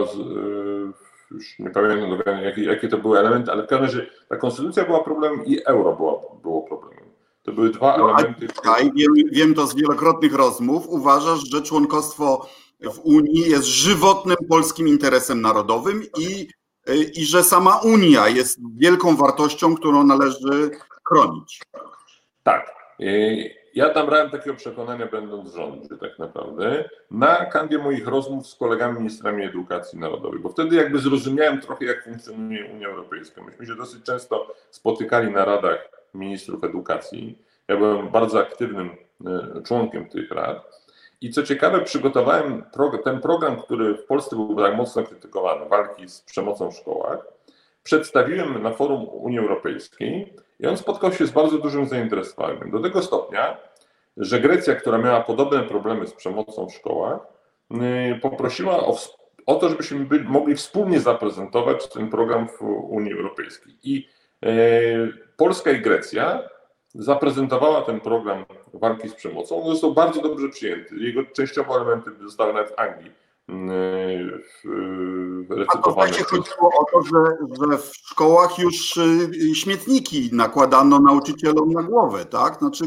już nie pamiętam jakie, jakie to były elementy, ale w każdym razie ta konstytucja była problemem i euro było, było problemem. To były dwa no, elementy. Tutaj, wiem, wiem to z wielokrotnych rozmów, uważasz, że członkostwo w Unii jest żywotnym polskim interesem narodowym i, i że sama Unia jest wielką wartością, którą należy chronić. Tak. Ja tam brałem takiego przekonania, będąc w rządzie, tak naprawdę, na kanwie moich rozmów z kolegami ministrami edukacji narodowej, bo wtedy jakby zrozumiałem trochę, jak funkcjonuje Unia Europejska. Myśmy się dosyć często spotykali na radach ministrów edukacji. Ja byłem bardzo aktywnym e, członkiem tych rad. I co ciekawe, przygotowałem ten program, który w Polsce był tak mocno krytykowany, walki z przemocą w szkołach. Przedstawiłem na forum Unii Europejskiej i on spotkał się z bardzo dużym zainteresowaniem. Do tego stopnia, że Grecja, która miała podobne problemy z przemocą w szkołach, y, poprosiła o, o to, żebyśmy byli, mogli wspólnie zaprezentować ten program w Unii Europejskiej. I y, Polska i Grecja zaprezentowała ten program walki z przemocą. On został bardzo dobrze przyjęty. Jego częściowo elementy zostały nawet w Anglii mm, recytowane. A to chodziło o to, że, że w szkołach już y, śmietniki nakładano nauczycielom na głowę, tak? Znaczy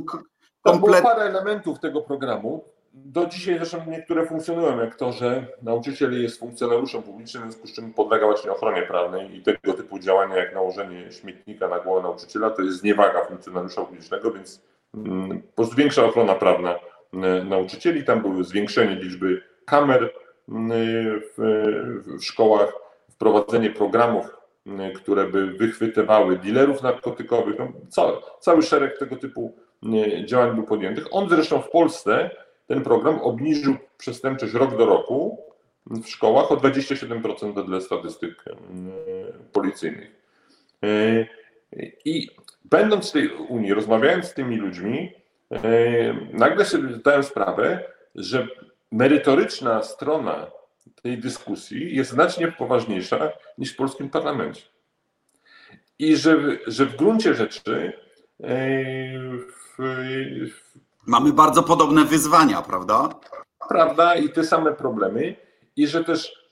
Tam było parę elementów tego programu, do dzisiaj zresztą niektóre funkcjonują, jak to, że nauczyciel jest funkcjonariuszem publicznym, w związku z czym podlega właśnie ochronie prawnej i tego typu działania, jak nałożenie śmietnika na głowę nauczyciela, to jest zniewaga funkcjonariusza publicznego, więc mm, po prostu większa ochrona prawna mm, nauczycieli. Tam były zwiększenie liczby kamer mm, w, w szkołach, wprowadzenie programów które by wychwytywały dealerów narkotykowych. No, cały, cały szereg tego typu działań był podjętych. On zresztą w Polsce ten program obniżył przestępczość rok do roku w szkołach o 27% wedle statystyk policyjnych. I będąc w tej Unii, rozmawiając z tymi ludźmi, nagle sobie zdałem sprawę, że merytoryczna strona tej dyskusji jest znacznie poważniejsza niż w polskim parlamencie. I że, że w gruncie rzeczy w, w, mamy bardzo podobne wyzwania, prawda? Prawda, i te same problemy, i że też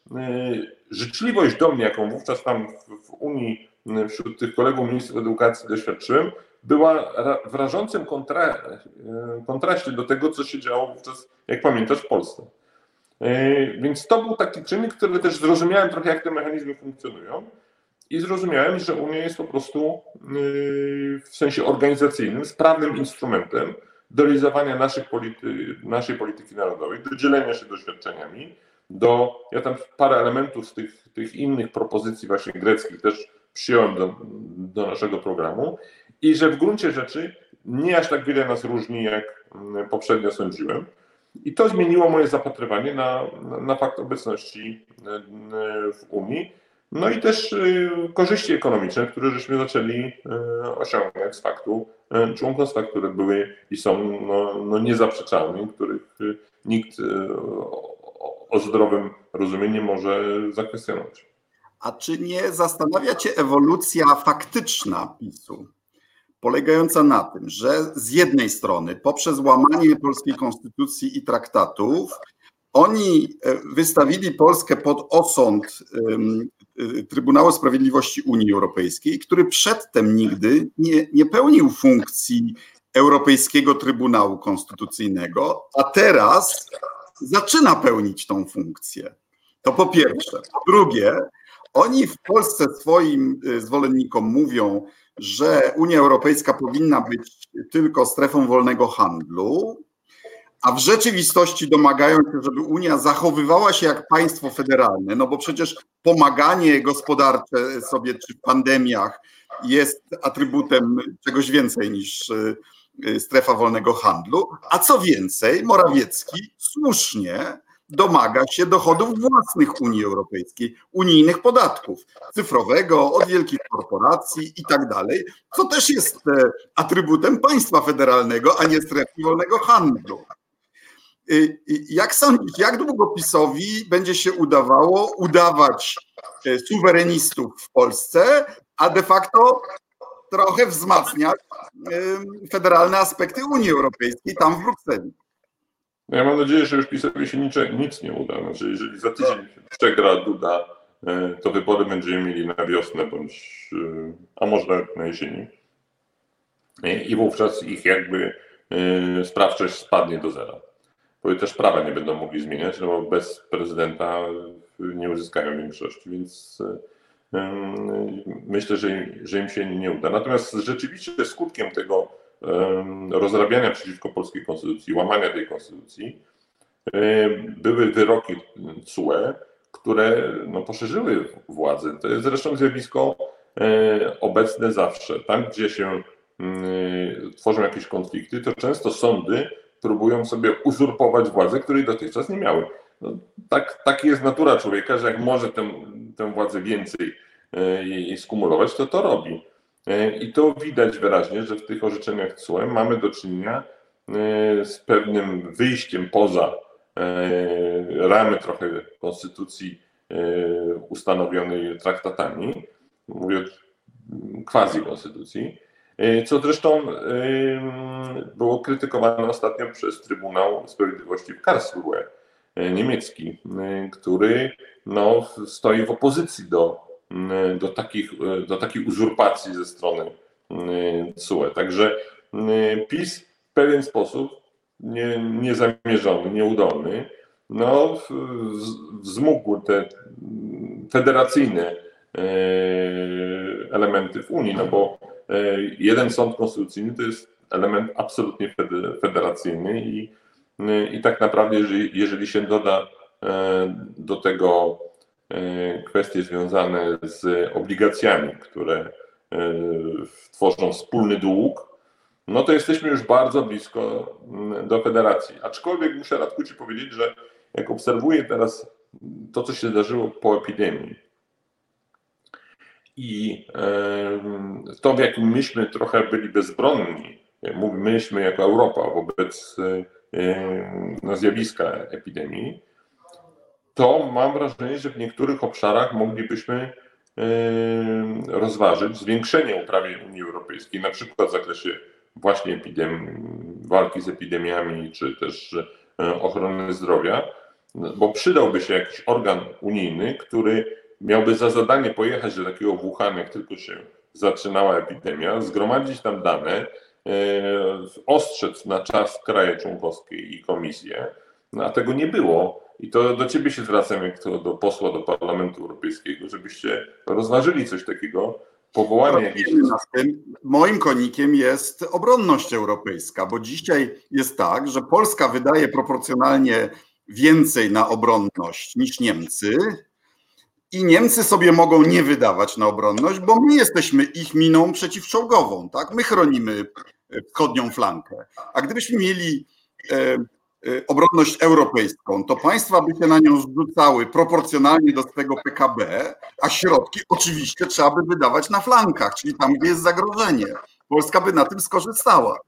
życzliwość do mnie, jaką wówczas tam w Unii wśród tych kolegów ministrów edukacji doświadczyłem, była w rażącym kontra, kontraście do tego, co się działo wówczas, jak pamiętasz, w Polsce. Więc to był taki czynnik, który też zrozumiałem trochę, jak te mechanizmy funkcjonują i zrozumiałem, że Unia jest po prostu w sensie organizacyjnym sprawnym instrumentem do realizowania naszych polity, naszej polityki narodowej, do dzielenia się doświadczeniami, do, ja tam parę elementów z tych, tych innych propozycji właśnie greckich też przyjąłem do, do naszego programu i że w gruncie rzeczy nie aż tak wiele nas różni, jak mm, poprzednio sądziłem. I to zmieniło moje zapatrywanie na, na fakt obecności mm, w Unii. No i też y, korzyści ekonomiczne, które żeśmy zaczęli y, osiągać z faktu y, członkostwa, które były i są no, no niezaprzeczalne, których nikt o zdrowym rozumieniu może zakwestionować. A czy nie zastanawia Cię ewolucja faktyczna PiSu? polegająca na tym, że z jednej strony poprzez łamanie polskiej konstytucji i traktatów oni e, wystawili Polskę pod osąd Trybunału Sprawiedliwości Unii Europejskiej, który przedtem nigdy nie, nie pełnił funkcji Europejskiego Trybunału Konstytucyjnego, a teraz zaczyna pełnić tą funkcję. To po pierwsze. Po drugie, oni w Polsce swoim e, zwolennikom mówią, że Unia Europejska powinna być tylko strefą wolnego handlu, a w rzeczywistości domagają się, żeby Unia zachowywała się jak państwo federalne, no bo przecież pomaganie gospodarcze sobie czy w pandemiach jest atrybutem czegoś więcej niż y, strefa wolnego handlu, a co więcej, Morawiecki słusznie domaga się dochodów własnych Unii Europejskiej, unijnych podatków, cyfrowego, od wielkich korporacji i tak dalej, co też jest e, atrybutem państwa federalnego, a nie strefy wolnego handlu. Jak sądzisz, jak długo PiSowi będzie się udawało udawać e, suwerenistów w Polsce, a de facto trochę wzmacniać federalne aspekty Unii Europejskiej tam w Brukseli? No ja mam nadzieję, że już PiSowi się nic, nie uda. Znaczy, jeżeli za tydzień przegra Duda, e, to wybory będziemy mieli na wiosnę, bądź, e, a może na jesieni. I wówczas ich jakby sprawczość spadnie do zera. Bo też prawa nie będą mogli zmieniać, no bo bez prezydenta nie uzyskają większości, więc myślę, że im, że im się nie uda. Natomiast rzeczywiście skutkiem tego rozrabiania przeciwko polskiej konstytucji, łamania tej konstytucji, były wyroki CUE, które no, poszerzyły władzę. To jest zresztą zjawisko e, obecne zawsze. Tam, gdzie się mm, tworzą jakieś konflikty, to często sądy próbują sobie uzurpować władzę, której dotychczas nie miały. No, tak, tak jest natura człowieka, że jak może tę, tę władzę więcej e, jej skumulować, to to robi. E, I to widać wyraźnie, że w tych orzeczeniach CUE mamy do czynienia e, z pewnym wyjściem poza ramy trochę konstytucji ustanowionej traktatami, mówię o quasi konstytucji, co zresztą było krytykowane ostatnio przez Trybunał Sprawiedliwości w Karlsruhe niemiecki, który no, stoi w opozycji do do, takich, do takiej uzurpacji ze strony CUE. Także PiS w pewien sposób nie, niezamierzony, nieudolny, no, wzmógł te federacyjne elementy w Unii, no bo jeden sąd konstytucyjny to jest element absolutnie federacyjny i, i tak naprawdę, jeżeli, jeżeli się doda do tego kwestie związane z obligacjami, które tworzą wspólny dług, no to jesteśmy już bardzo blisko do federacji. Aczkolwiek muszę Radku Ci powiedzieć, że jak obserwuję teraz to, co się zdarzyło po epidemii i to, w jakim myśmy trochę byli bezbronni, myśmy jako Europa wobec no, zjawiska epidemii, to mam wrażenie, że w niektórych obszarach moglibyśmy rozważyć zwiększenie uprawnień Unii Europejskiej, na przykład w zakresie właśnie epidemii, walki z epidemiami, czy też e, ochrony zdrowia, bo przydałby się jakiś organ unijny, który miałby za zadanie pojechać do takiego Wuhan, jak tylko się zaczynała epidemia, zgromadzić tam dane, e, ostrzec na czas kraje członkowskie i komisje, no, a tego nie było. I to do Ciebie się zwracam, jak to do posła do Parlamentu Europejskiego, żebyście rozważyli coś takiego, powołanie jakiejś... Moim konikiem jest obronność europejska, bo dzisiaj jest tak, że Polska wydaje proporcjonalnie więcej na obronność niż Niemcy. I Niemcy sobie mogą nie wydawać na obronność, bo my jesteśmy ich miną przeciwczołgową, tak? My chronimy wschodnią flankę. A gdybyśmy mieli e, Y, obronność europejską, to państwa by się na nią zrzucały proporcjonalnie do swojego PKB, a środki oczywiście trzeba by wydawać na flankach, czyli tam, gdzie jest zagrożenie. Polska by na tym skorzystała.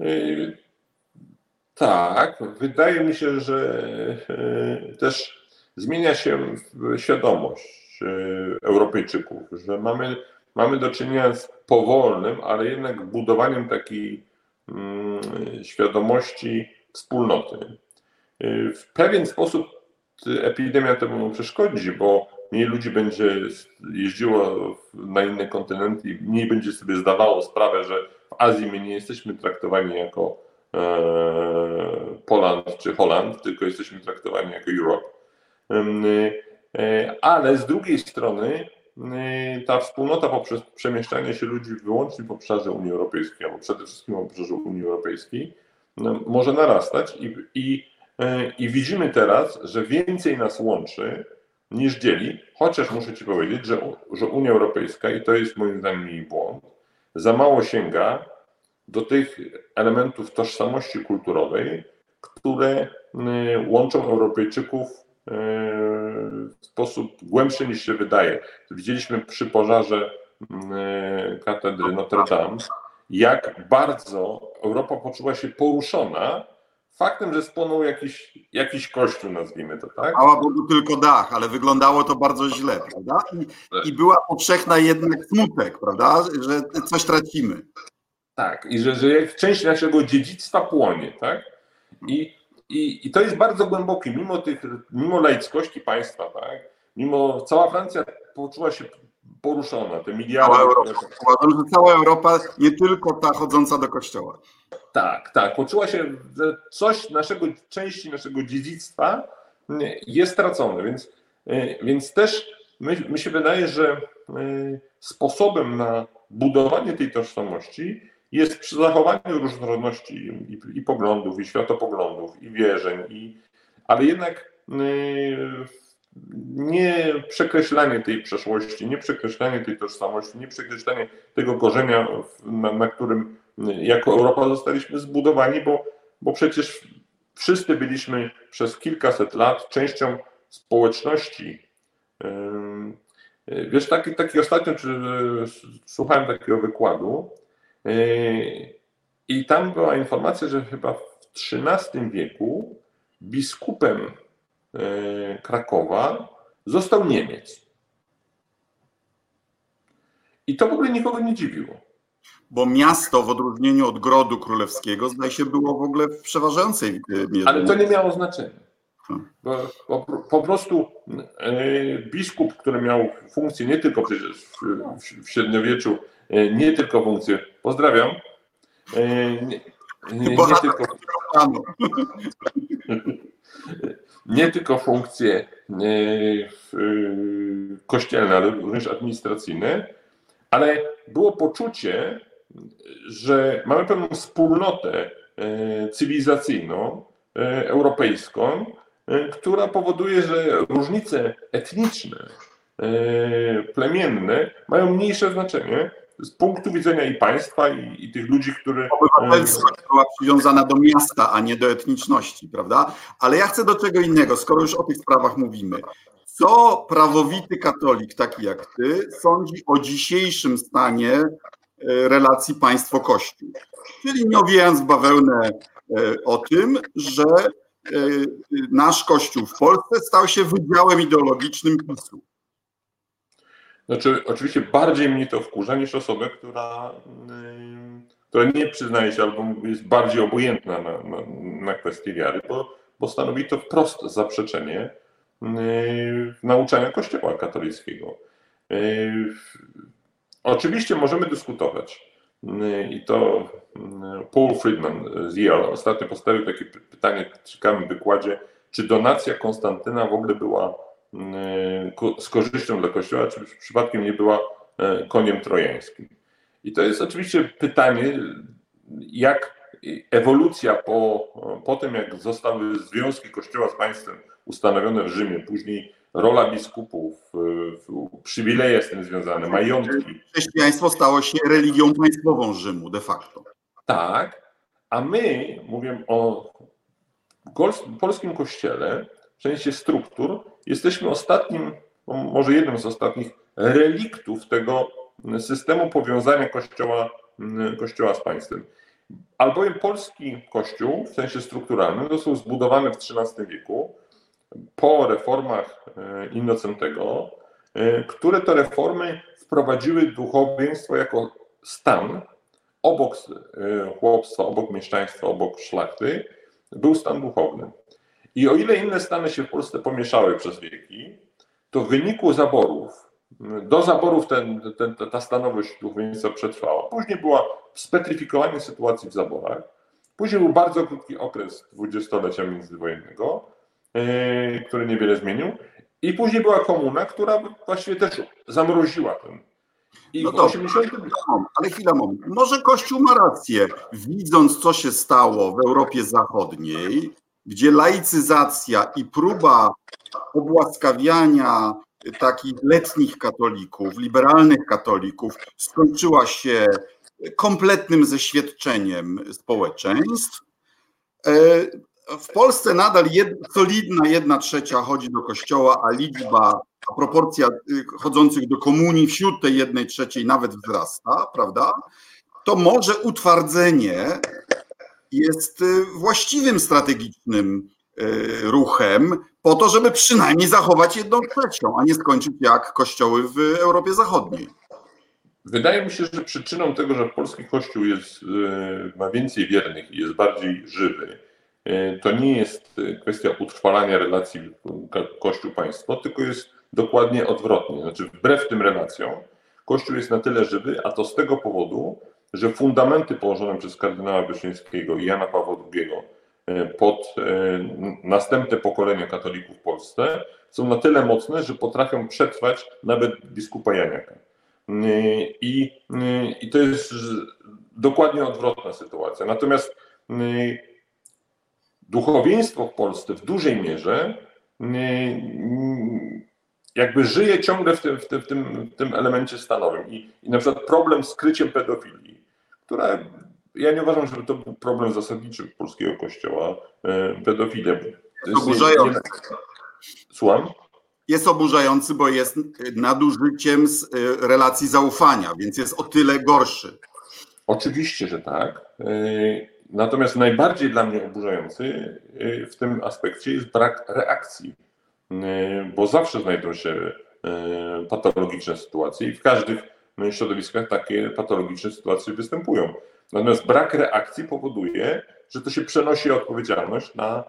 Y, tak, wydaje mi się, że y, też zmienia się świadomość Europejczyków, że mamy, mamy do czynienia z powolnym, ale jednak budowaniem takiej Mm, świadomości wspólnoty. Y, w pewien sposób epidemia temu przeszkodzi, bo mniej ludzi będzie jeździło na inne kontynenty i mniej będzie sobie zdawało sprawę, że w Azji my nie jesteśmy traktowani jako e, Poland czy Holand, tylko jesteśmy traktowani jako Europe. E, ale z drugiej strony Yy, ta wspólnota poprzez przemieszczanie się ludzi wyłącznie w obszarze Unii Europejskiej, albo przede wszystkim w obszarze Unii Europejskiej, no, może narastać i, i, yy, i widzimy teraz, że więcej nas łączy niż dzieli, chociaż muszę Ci powiedzieć, że, że Unia Europejska, i to jest moim zdaniem jej błąd, za mało sięga do tych elementów tożsamości kulturowej, które yy, łączą Europejczyków w sposób głębszy niż się wydaje. Widzieliśmy przy pożarze mm, katedry Notre Dame, jak bardzo Europa poczuła się poruszona faktem, że spłonął jakiś, jakiś kościół, nazwijmy to, tak? Mała Bogu tylko dach, ale wyglądało to bardzo źle, prawda? I, tak. i była powszechna jednak smutek, prawda? Że coś tracimy. Tak, i że, że część naszego dziedzictwa płonie, tak? I i, I to jest bardzo głębokie, mimo tych, mimo laickości państwa, tak? Mimo cała Francja poczuła się poruszona, te miliardy. Cała Europa. Że cała Europa, nie tylko ta chodząca do kościoła. Tak, tak. Poczuła się, że coś naszego, części naszego dziedzictwa jest stracone, więc, więc też my, my się wydaje, że e, sposobem na budowanie tej tożsamości jest przy zachowaniu różnorodności i, i poglądów, i światopoglądów, i wierzeń, i, ale jednak yy, nie przekreślanie tej przeszłości, nie przekreślanie tej tożsamości, nie przekreślanie tego korzenia, na, na którym jako Europa zostaliśmy zbudowani, bo, bo przecież wszyscy byliśmy przez kilkaset lat częścią społeczności. Yy, wiesz, taki, taki ostatnio czy, słuchałem takiego wykładu, I tam była informacja, że chyba w XIII wieku biskupem yy, Krakowa został Niemiec. I to w ogóle nikogo nie dziwiło. Bo miasto w odróżnieniu od grodu królewskiego, zdaje się, było w ogóle w przeważającej mierze. Ale to nie miało znaczenia. Hmm. Bo, bo, po prostu yy, biskup, który miał funkcję nie tylko przecież w, średniowieczu nie tylko funkcję. Pozdrawiam. E, nie, nie, nie tylko, nie tylko funkcje e, kościelne, ale również administracyjne, ale było poczucie, że mamy pewną wspólnotę cywilizacyjną, europejską która powoduje, że różnice etniczne, plemienne mają mniejsze znaczenie z punktu widzenia i państwa, i, i tych ludzi, którzy. Obywatelstwo była przywiązana do miasta, a nie do etniczności, prawda? Ale ja chcę do czego innego, skoro już o tych sprawach mówimy. Co prawowity katolik, taki jak ty, sądzi o dzisiejszym stanie e, relacji państwo-kościół? Czyli nie owijając bawełnę e, o tym, że e, nasz kościół w Polsce stał się wydziałem ideologicznym PiSu. Znaczy, oczywiście bardziej mnie to wkurza niż osobę, która, która nie przyznaje się albo jest bardziej obojętna na, na, na kwestię wiary, bo, bo stanowi to wprost zaprzeczenie nauczania Kościoła katolickiego. Oczywiście możemy dyskutować. I to Paul Friedman z Yale ostatnio postawił takie pytanie w ciekawym wykładzie, czy donacja Konstantyna w ogóle była z korzyścią dla Kościoła, czy przypadkiem nie była e, koniem trojańskim. I to jest oczywiście pytanie, jak ewolucja po, po tym, jak zostały związki Kościoła z państwem ustanowione w Rzymie, później rola biskupów, przywileje z tym związane, majątki. Chrześcijaństwo stało się religią państwową Rzymu de facto. Tak, a my, mówię o polskim kościele, w sensie struktur, jesteśmy ostatnim, może jednym z ostatnich reliktów tego systemu powiązania kościoła, kościoła z państwem. Albowiem polski kościół w sensie strukturalnym został zbudowany w XIII wieku po reformach e, Innocentego, e, które to reformy wprowadziły duchowieństwo jako stan obok e, chłopstwa, obok mieszczaństwa, obok szlachty, był stan duchowny. I o ile inne stany się w Polsce pomieszały przez wieki, to w wyniku zaborów, do zaborów ten, ten, ta stanowość duchowieństwa przetrwała. Później była spetryfikowanie sytuacji w zaborach. Później był bardzo krótki okres dwudziestolecia międzywojennego, yy, który niewiele zmienił. I później była komuna, która właściwie też zamroziła ten. I no dobrze, 80... ale chwila, moment. Może Kościół ma rację, widząc co się stało w Europie Zachodniej, gdzie laicyzacja i próba obłaskawiania takich letnich katolików, liberalnych katolików skończyła się kompletnym zeświadczeniem społeczeństw. E, w Polsce nadal jed, solidna jedna trzecia chodzi do kościoła, a liczba, a proporcja y, chodzących do komunii wśród tej jednej trzeciej nawet wzrasta, prawda? To może utwardzenie jest y, właściwym strategicznym y, ruchem po to, żeby przynajmniej zachować jedną trzecią, a nie skończyć jak kościoły w Europie Zachodniej. Wydaje mi się, że przyczyną tego, że polski kościół jest, y, ma więcej wiernych i jest bardziej żywy, to nie jest kwestia utrwalania relacji kościół-państwo, tylko jest dokładnie odwrotnie. Znaczy, wbrew tym relacjom, kościół jest na tyle żywy, a to z tego powodu, że fundamenty położone przez kardynała Wyszyńskiego i Jana Pawła II e, pod e, następne pokolenia katolików w Polsce są na tyle mocne, że potrafią przetrwać nawet biskupa Janiaka. E, I, I to jest dokładnie odwrotna sytuacja. Natomiast duchowieństwo w Polsce w dużej mierze jakby żyje ciągle w tym, w tym, w tym, w tym elemencie stanowym. I, I na przykład problem z kryciem pedofilii która ja nie uważam, żeby to był problem zasadniczy polskiego kościoła, e, pedofilia. Jest oburzający. Słucham? Jest oburzający, bo jest nadużyciem z e, relacji zaufania, więc jest o tyle gorszy. Oczywiście, że tak. E, natomiast najbardziej dla mnie oburzający w tym aspekcie jest brak reakcji, bo zawsze znajdą się patologiczne sytuacje i w każdych no środowiskach takie patologiczne sytuacje występują. Natomiast brak reakcji powoduje, że to się przenosi odpowiedzialność na,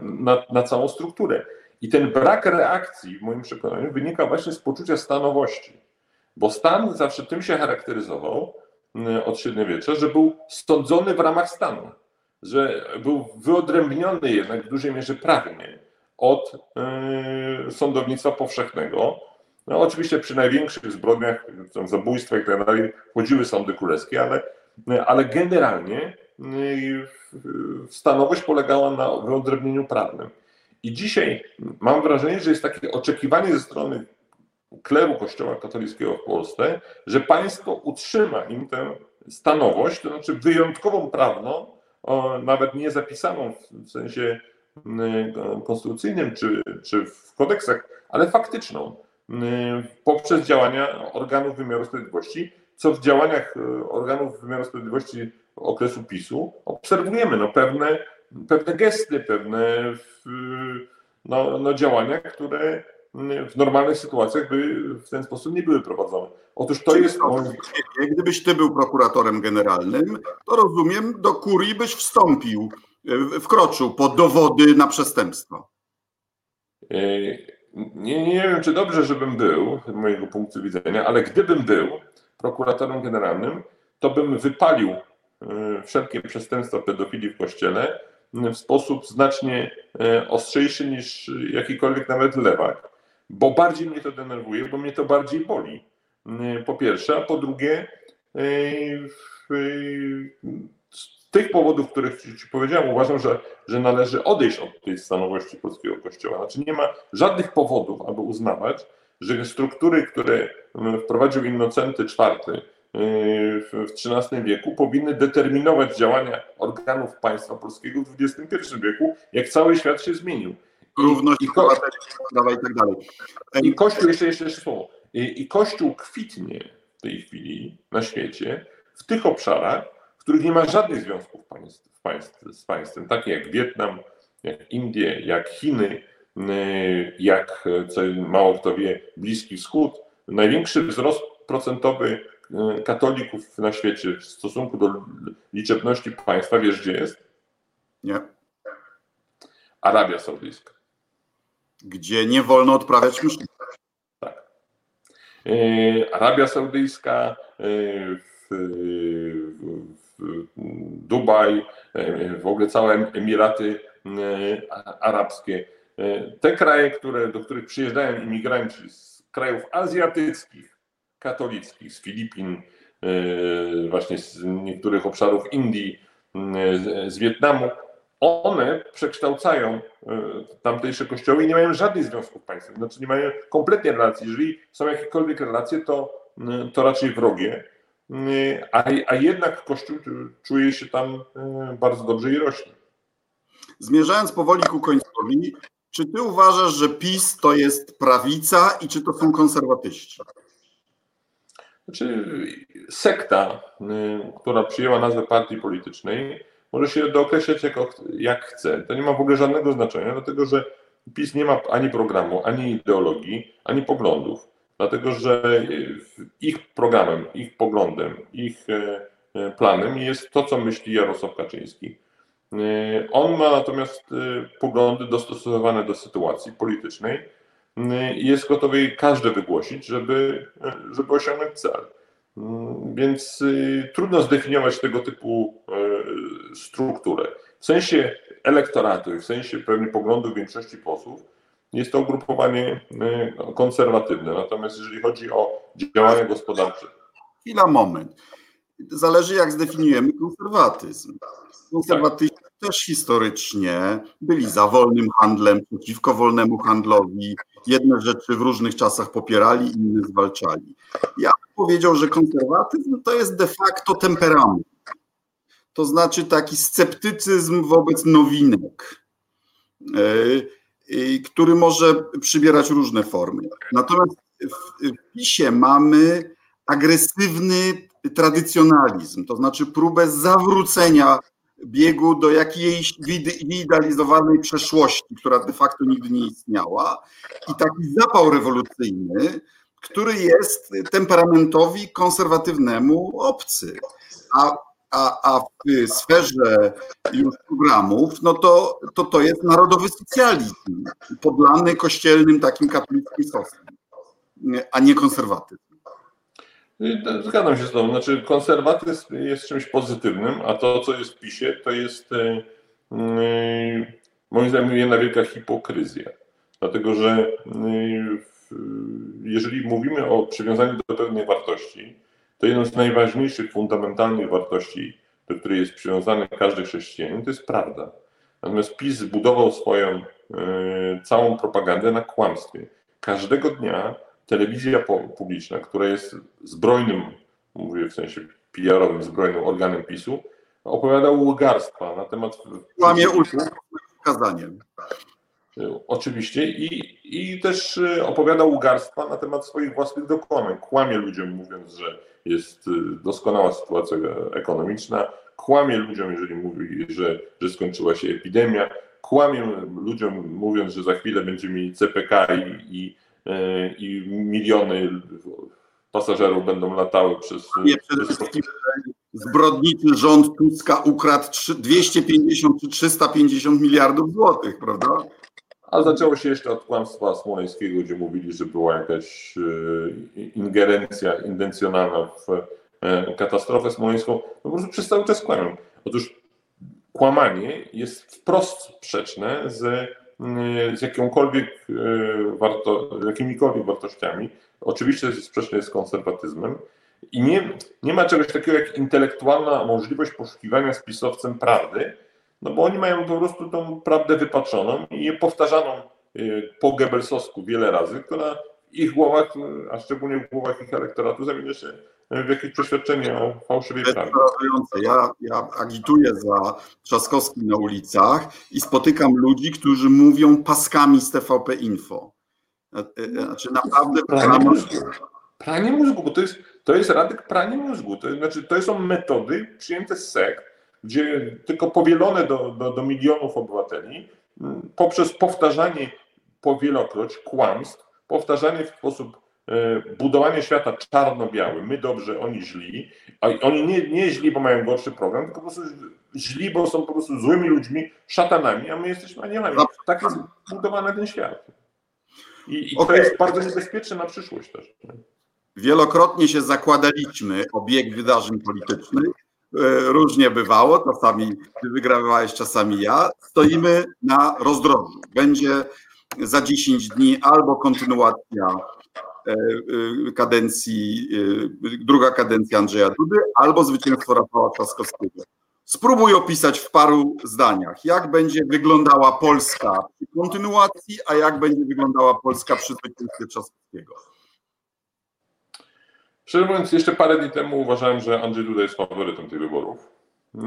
na, na całą strukturę. I ten brak reakcji, w moim przekonaniu, wynika właśnie z poczucia stanowości. Bo stan zawsze tym się charakteryzował od średniowiecza, że był sądzony w ramach stanu, że był wyodrębniony jednak w dużej mierze prawnie od yy, sądownictwa powszechnego, no oczywiście przy największych zbrodniach, zabójstwach i tak dalej, chodziły sądy królewskie, ale, ale generalnie y, stanowość polegała na wyodrębnieniu prawnym. I dzisiaj mam wrażenie, że jest takie oczekiwanie ze strony kleru Kościoła katolickiego w Polsce, że państwo utrzyma im tę stanowość, to znaczy wyjątkową prawną, nawet nie zapisaną w sensie konstytucyjnym czy, czy w kodeksach, ale faktyczną, mm, poprzez działania organów wymiaru sprawiedliwości, co w działaniach e, organów wymiaru sprawiedliwości okresu PiSu obserwujemy no, pewne, pewne gesty, pewne no, no działania, które w normalnych sytuacjach by w ten sposób nie były prowadzone. Otóż to jest. Gdybyś ty był prokuratorem generalnym, to rozumiem, do kurii byś wstąpił, wkroczył po dowody na przestępstwo. E, nie, nie wiem, czy dobrze, żebym był, z mojego punktu widzenia, ale gdybym był prokuratorem generalnym, to bym wypalił e, wszelkie przestępstwa pedofilii w kościele w sposób znacznie e, ostrzejszy niż jakikolwiek nawet lewak bo bardziej mnie to denerwuje, bo mnie to bardziej boli. Mm, po pierwsze, a po drugie, z tych powodów, których Ci powiedziałem, uważam, że, że należy odejść od tej stanowości polskiego kościoła. Znaczy nie ma żadnych powodów, aby uznawać, że struktury, które mm, wprowadził Innocenty IV e, w XIII wieku, powinny determinować działania organów państwa polskiego w XXI wieku, jak cały świat się zmienił równość i, ko- i tak dalej. I Kościół, jeszcze, jeszcze, jeszcze słowo, I, i Kościół kwitnie w tej chwili na świecie w tych obszarach, których nie ma żadnych związków państw, państw, z państwem, takie jak Wietnam, jak Indie, jak Chiny, y, jak, co mało kto wie, Bliski Wschód. Największy wzrost procentowy y, katolików na świecie w stosunku do liczebności państwa, wiesz gdzie jest? Nie. Arabia Saudyjska gdzie nie wolno odprawiać mszy. Tak. E, Arabia Saudyjska, w, w Dubaj, e, w ogóle całe Emiraty Arabskie. Te kraje, które, do których przyjeżdżają imigranci z krajów azjatyckich, katolickich, z Filipin, właśnie z niektórych obszarów Indii, z Wietnamu, one przekształcają e, tamtejsze kościoły i nie mają żadnych związków państwowych, znaczy nie mają kompletnie relacji. Jeżeli są jakiekolwiek relacje, to, e, to raczej wrogie, e, a, a jednak kościół czuje się tam bardzo dobrze i rośnie. Zmierzając powoli ku końcowi, czy ty uważasz, że PiS to jest prawica i czy to są konserwatyści? Znaczy, sekta, która przyjęła nazwę partii politycznej, może się dookreślać jak, jak chce. To nie ma w ogóle żadnego znaczenia, dlatego że PiS nie ma ani programu, ani ideologii, ani poglądów. Dlatego, że ich programem, ich poglądem, ich e, e, planem jest to, co myśli Jarosław Kaczyński. E, on ma natomiast poglądy dostosowane do sytuacji politycznej i jest gotowy każde wygłosić, żeby, żeby osiągnąć cel. Mm, więc trudno zdefiniować tego typu strukturę. W sensie elektoratu i w sensie pewnie poglądów większości posłów jest to ugrupowanie y, konserwatywne. Natomiast jeżeli chodzi o działania gospodarcze. Chwila, moment. Zależy jak zdefiniujemy konserwatyzm. Konserwatyści tak. też historycznie byli za wolnym handlem, przeciwko wolnemu handlowi. Jedne rzeczy w różnych czasach popierali, inne zwalczali. Ja powiedział, że konserwatyzm to jest de facto temperament. To znaczy taki sceptycyzm wobec nowinek, e, który może przybierać różne formy. Natomiast w PiSie mamy agresywny tradycjonalizm, to znaczy próbę zawrócenia biegu do jakiejś wyidealizowanej przeszłości, która de facto nigdy nie istniała i taki zapał rewolucyjny, który jest temperamentowi konserwatywnemu obcy. A, a, a w sferze już programów, no to, to to jest narodowy socjalizm, podlany kościelnym takim katolickim sosem, a nie konserwatyzm. Zgadzam się z Tobą. Znaczy, konserwatyzm jest czymś pozytywnym, a to, co jest w PiSie, to jest yy, moim zdaniem jedna wielka hipokryzja. Dlatego, że jeżeli mówimy o przywiązaniu do pewnej wartości, to jedną z najważniejszych, fundamentalnych wartości, do której jest przywiązany każdy chrześcijanin, to jest prawda. Natomiast PiS zbudował swoją całą propagandę na kłamstwie. Każdego dnia telewizja publiczna, która jest zbrojnym, mówię w sensie PR-owym, zbrojnym organem PiSu, opowiada łgarstwa na temat. Kłamie wskazaniem. Oczywiście i, i też y, opowiada łgarstwa na temat swoich własnych dokonań. Kłamie ludziom, mówiąc, że jest y, doskonała sytuacja ekonomiczna, kłamie ludziom, jeżeli mówi, że, że skończyła się epidemia, kłamie ludziom, mówiąc, że za chwilę będziemy mieli CPK i, i, y, i miliony pasażerów będą latały przez. Nie, przede wszystkim zbrodniczy rząd Tuska ukradł 250 czy 350 miliardów złotych, prawda? A zaczęło się jeszcze od kłamstwa smoleńskiego, gdzie mówili, że była jakaś e, ingerencja intencjonalna w e, katastrofę smoleńską. No po prostu przez cały czas kłamią. Otóż kłamanie jest wprost sprzeczne z, z jakąkolwiek e, warto, jakimikolwiek wartościami. Oczywiście jest sprzeczne z konserwatyzmem. I nie, nie ma czegoś takiego jak intelektualna możliwość poszukiwania spisowcem prawdy, no bo oni mają po prostu tą prawdę wypaczoną i powtarzaną y, po Goebbelsowsku wiele razy, która w ich głowach, a szczególnie w głowach ich elektoratu zamienia się w jakieś przeświadczenie o fałszywej prawdzie. Ja, ja agituję za Trzaskowskim na ulicach i spotykam ludzi, którzy mówią paskami z TVP Info. E, e, znaczy naprawdę... Pranie mózgu, pranie mózgu bo to jest, to jest Radek pranie mózgu. To, znaczy, to są metody przyjęte z sekt, gdzie tylko powielone do, do, do milionów obywateli poprzez powtarzanie powielokroć kłamstw, powtarzanie w sposób e, budowanie świata czarno-biały, my dobrze, oni źli, a oni nie, nie źli, bo mają gorszy program, tylko po prostu źli, bo są po prostu złymi ludźmi, szatanami, a my jesteśmy anielami. Tak jest budowany ten świat. I, i okay. to jest bardzo niebezpieczne na przyszłość też. Wielokrotnie się zakładaliśmy o bieg wydarzeń politycznych, różnie bywało, czasami wygrywałeś, czasami ja. Stoimy na rozdrożu. Będzie za 10 dni albo kontynuacja e, e, kadencji, druga kadencja Andrzeja Dudy, albo zwycięstwo Rafała Trzaskowskiego. Spróbuj opisać w paru zdaniach, jak będzie wyglądała Polska przy kontynuacji, a jak będzie wyglądała Polska przy zwycięstwie Trzaskowskiego. Szczerze mówiąc, jeszcze parę dni temu uważałem, że Andrzej Duda jest faworytem tych wyborów. Yy,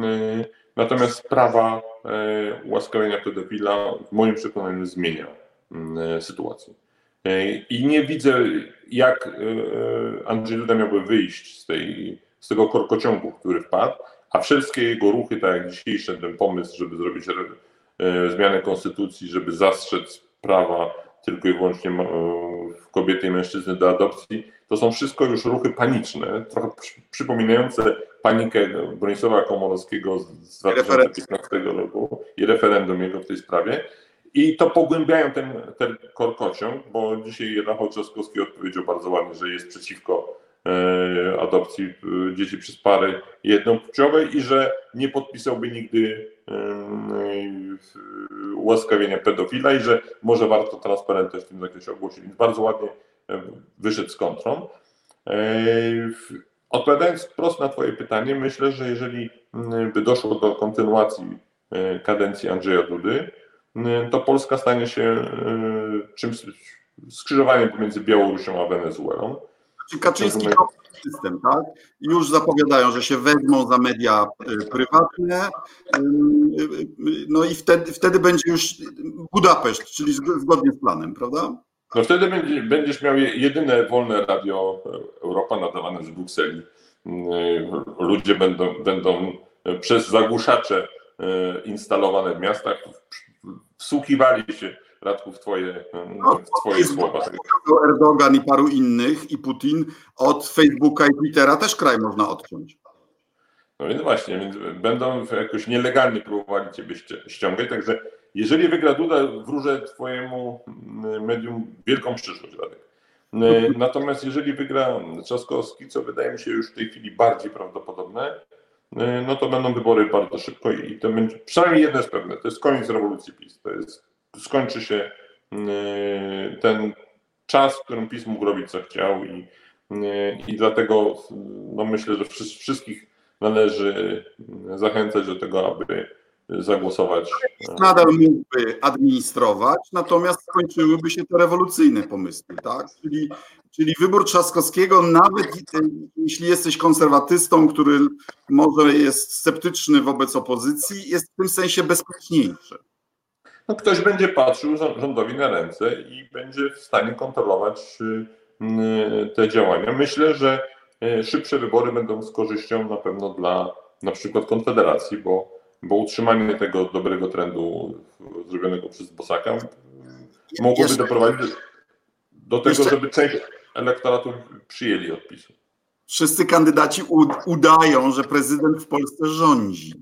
natomiast sprawa yy, ułaskawienia pedofila w moim przekonaniu zmienia yy, sytuację. I nie widzę, jak Andrzej Duda miałby wyjść z, tej, z tego korkociągu, który wpadł, a wszystkie jego ruchy, tak jak dzisiejszy ten pomysł, żeby zrobić zmianę konstytucji, żeby zastrzec prawa tylko i wyłącznie kobiety i mężczyzny do adopcji, to są wszystko już ruchy paniczne, trochę przypominające panikę Bronisława Komorowskiego z 2015 roku i referendum jego w tej sprawie. I to pogłębiają ten, ten korkociąg, bo dzisiaj Rafał Trzaskowski odpowiedział bardzo ładnie, że jest przeciwko e, adopcji e, dzieci przez pary jednopłciowe i że nie podpisałby nigdy e, ułaskawienia pedofila i że może warto transparentność w tym zakresie ogłosić. Więc bardzo ładnie wyszedł z kontrą. E, odpowiadając wprost na Twoje pytanie, myślę, że jeżeli mm, by doszło do kontynuacji e, kadencji Andrzeja Dudy, mm, to Polska stanie się e, czymś skrzyżowaniem pomiędzy Białorusią a Wenezuelą. Czy Kaczyński system, tak? Już zapowiadają, że się wezmą za media prywatne, no i wtedy, wtedy będzie już Budapeszt, czyli zgodnie z planem, prawda? No wtedy będziesz miał jedyne wolne radio Europa nadawane z Brukseli. Mm, ludzie będą, będą przez zagłuszacze e, instalowane w miastach wsłuchiwali się Radku w twoje, no, w twoje słowa. Erdogan i paru innych i Putin od Facebooka i Twittera też kraj można odciąć. No więc właśnie, więc będą jakoś nielegalnie próbowali ciebie ściągać, także jeżeli wygra Duda, wróżę Twojemu mm, medium wielką przyszłość, Radek. E, natomiast jeżeli wygra Trzaskowski, co wydaje mi się już w tej chwili bardziej prawdopodobne, e, no to będą wybory bardzo szybko i to będzie, przynajmniej jedno jest pewne, to jest koniec rewolucji PiS. To jest, skończy się mm, e, ten czas, w którym PiS mógł robić co chciał i, i dlatego no myślę, że wszystkich należy zachęcać do tego, aby zagłosować. Nadal mógłby administrować, natomiast skończyłyby się te rewolucyjne pomysły, tak? Czyli, czyli wybór Trzaskowskiego, nawet jeśli jesteś konserwatystą, który może jest sceptyczny wobec opozycji, jest w tym sensie bezpieczniejszy. No, ktoś będzie patrzył rządowi na ręce i będzie w stanie kontrolować y, te działania. Myślę, że y, szybsze wybory będą z korzyścią na pewno dla na przykład Konfederacji, bo bo utrzymanie tego dobrego trendu zrobionego przez Bosaka mogłoby Jeszcze... doprowadzić do tego, Jeszcze... żeby część elektoratu przyjęli odpisy. Wszyscy kandydaci udają, że prezydent w Polsce rządzi.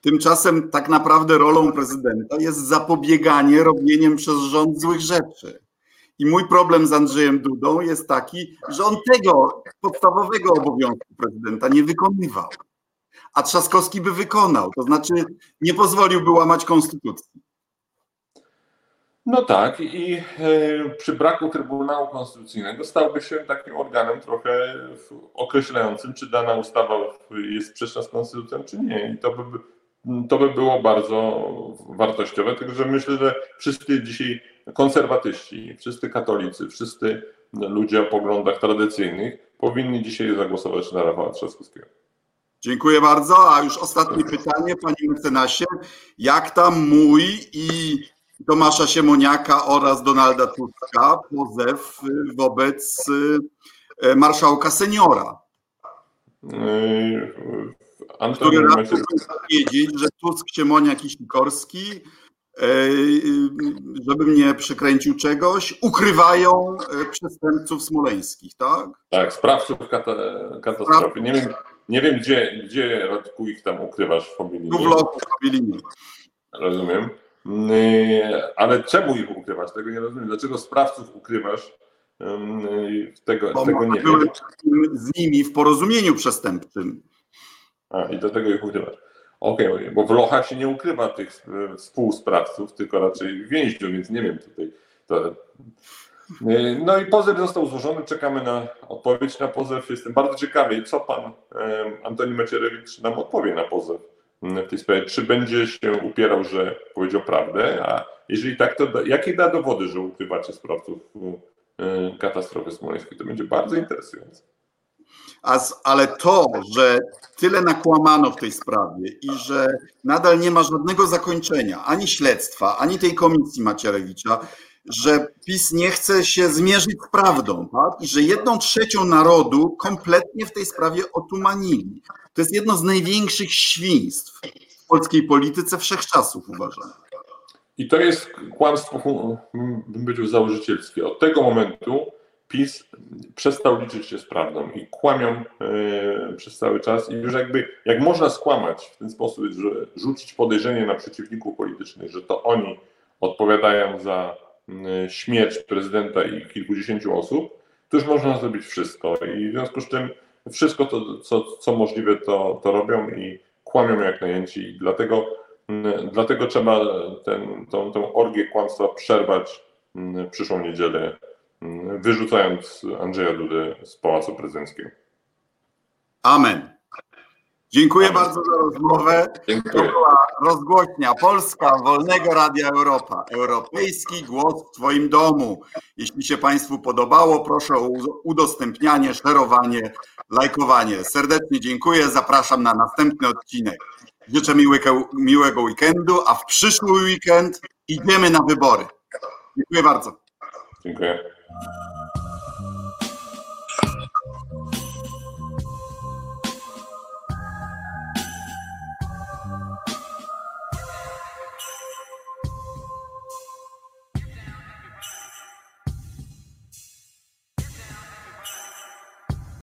Tymczasem tak naprawdę rolą prezydenta jest zapobieganie robieniem przez rząd złych rzeczy. I mój problem z Andrzejem Dudą jest taki, że on tego podstawowego obowiązku prezydenta nie wykonywał a Trzaskowski by wykonał, to znaczy nie pozwoliłby łamać konstytucji. No tak, i e, przy braku Trybunału Konstytucyjnego stałby się takim organem trochę określającym, czy dana ustawa jest sprzeczna z konstytucją, czy nie. I to by, to by było bardzo wartościowe. Także myślę, że wszyscy dzisiaj konserwatyści, wszyscy katolicy, wszyscy ludzie o poglądach tradycyjnych powinni dzisiaj zagłosować na Rafała Trzaskowskiego. Dziękuję bardzo. A już ostatnie pytanie, panie mecenasie. Jak tam mój i Tomasza Siemoniaka oraz Donalda Tuska pozew wobec e, marszałka seniora? Yy, który raczył powiedzieć, że Tusk, Siemoniak i Sikorski, e, żeby mnie przykręcił czegoś, ukrywają e, przestępców smoleńskich, tak? Tak, sprawców katastrofy. Nie wiem, nie wiem, gdzie, gdzie Radku ich tam ukrywasz w Fobilinie. Tu w loku w Rozumiem. Mm, ale czemu ich ukrywasz? Tego nie rozumiem. Dlaczego sprawców ukrywasz? Mm, tego, Bo tego nie wiem. z nimi w porozumieniu przestępczym. A, i do tego ich ukrywasz. Okej, okay, bo w lochach się nie ukrywa tych współsprawców, tylko raczej więźniów, więc nie wiem tutaj. To, no i pozew został złożony, czekamy na odpowiedź na pozew. Jestem bardzo ciekawy, co pan Antoni Macierewicz nam odpowie na pozew w tej sprawie. Czy będzie się upierał, że powiedział prawdę, a jeżeli tak, to jakie da dowody, że ukrywacie sprawców e, katastrofy smoleńskiej? To będzie bardzo interesujące. Ale to, że tyle nakłamano w tej sprawie i że nadal nie ma żadnego zakończenia ani śledztwa, ani tej komisji Macierewicza, że PiS nie chce się zmierzyć z prawdą tak? i że jedną trzecią narodu kompletnie w tej sprawie otumanili. To jest jedno z największych świństw w polskiej polityce wszechczasów, uważam. I to jest kłamstwo, bym powiedział, założycielskie. Od tego momentu PiS przestał liczyć się z prawdą i kłamią yy, przez cały czas. I już jakby, jak można skłamać w ten sposób, że rzucić podejrzenie na przeciwników politycznych, że to oni odpowiadają za śmierć prezydenta i kilkudziesięciu osób, to już można zrobić wszystko. I w związku z tym wszystko to, co, co możliwe, to, to robią i kłamią jak najęci. I dlatego, y, dlatego trzeba ten, tą, tą orgię kłamstwa przerwać y, przyszłą niedzielę, wyrzucając Andrzeja Dudę z Pałacu Prezydenckiego. Amen. Dziękuję bardzo za rozmowę. Dziękuję. To była rozgłośnia Polska Wolnego Radia Europa. Europejski głos w Twoim domu. Jeśli się Państwu podobało, proszę o udostępnianie, szerowanie, lajkowanie. Serdecznie dziękuję. Zapraszam na następny odcinek. Życzę miłego, miłego weekendu, a w przyszły weekend idziemy na wybory. Dziękuję bardzo. Dziękuję.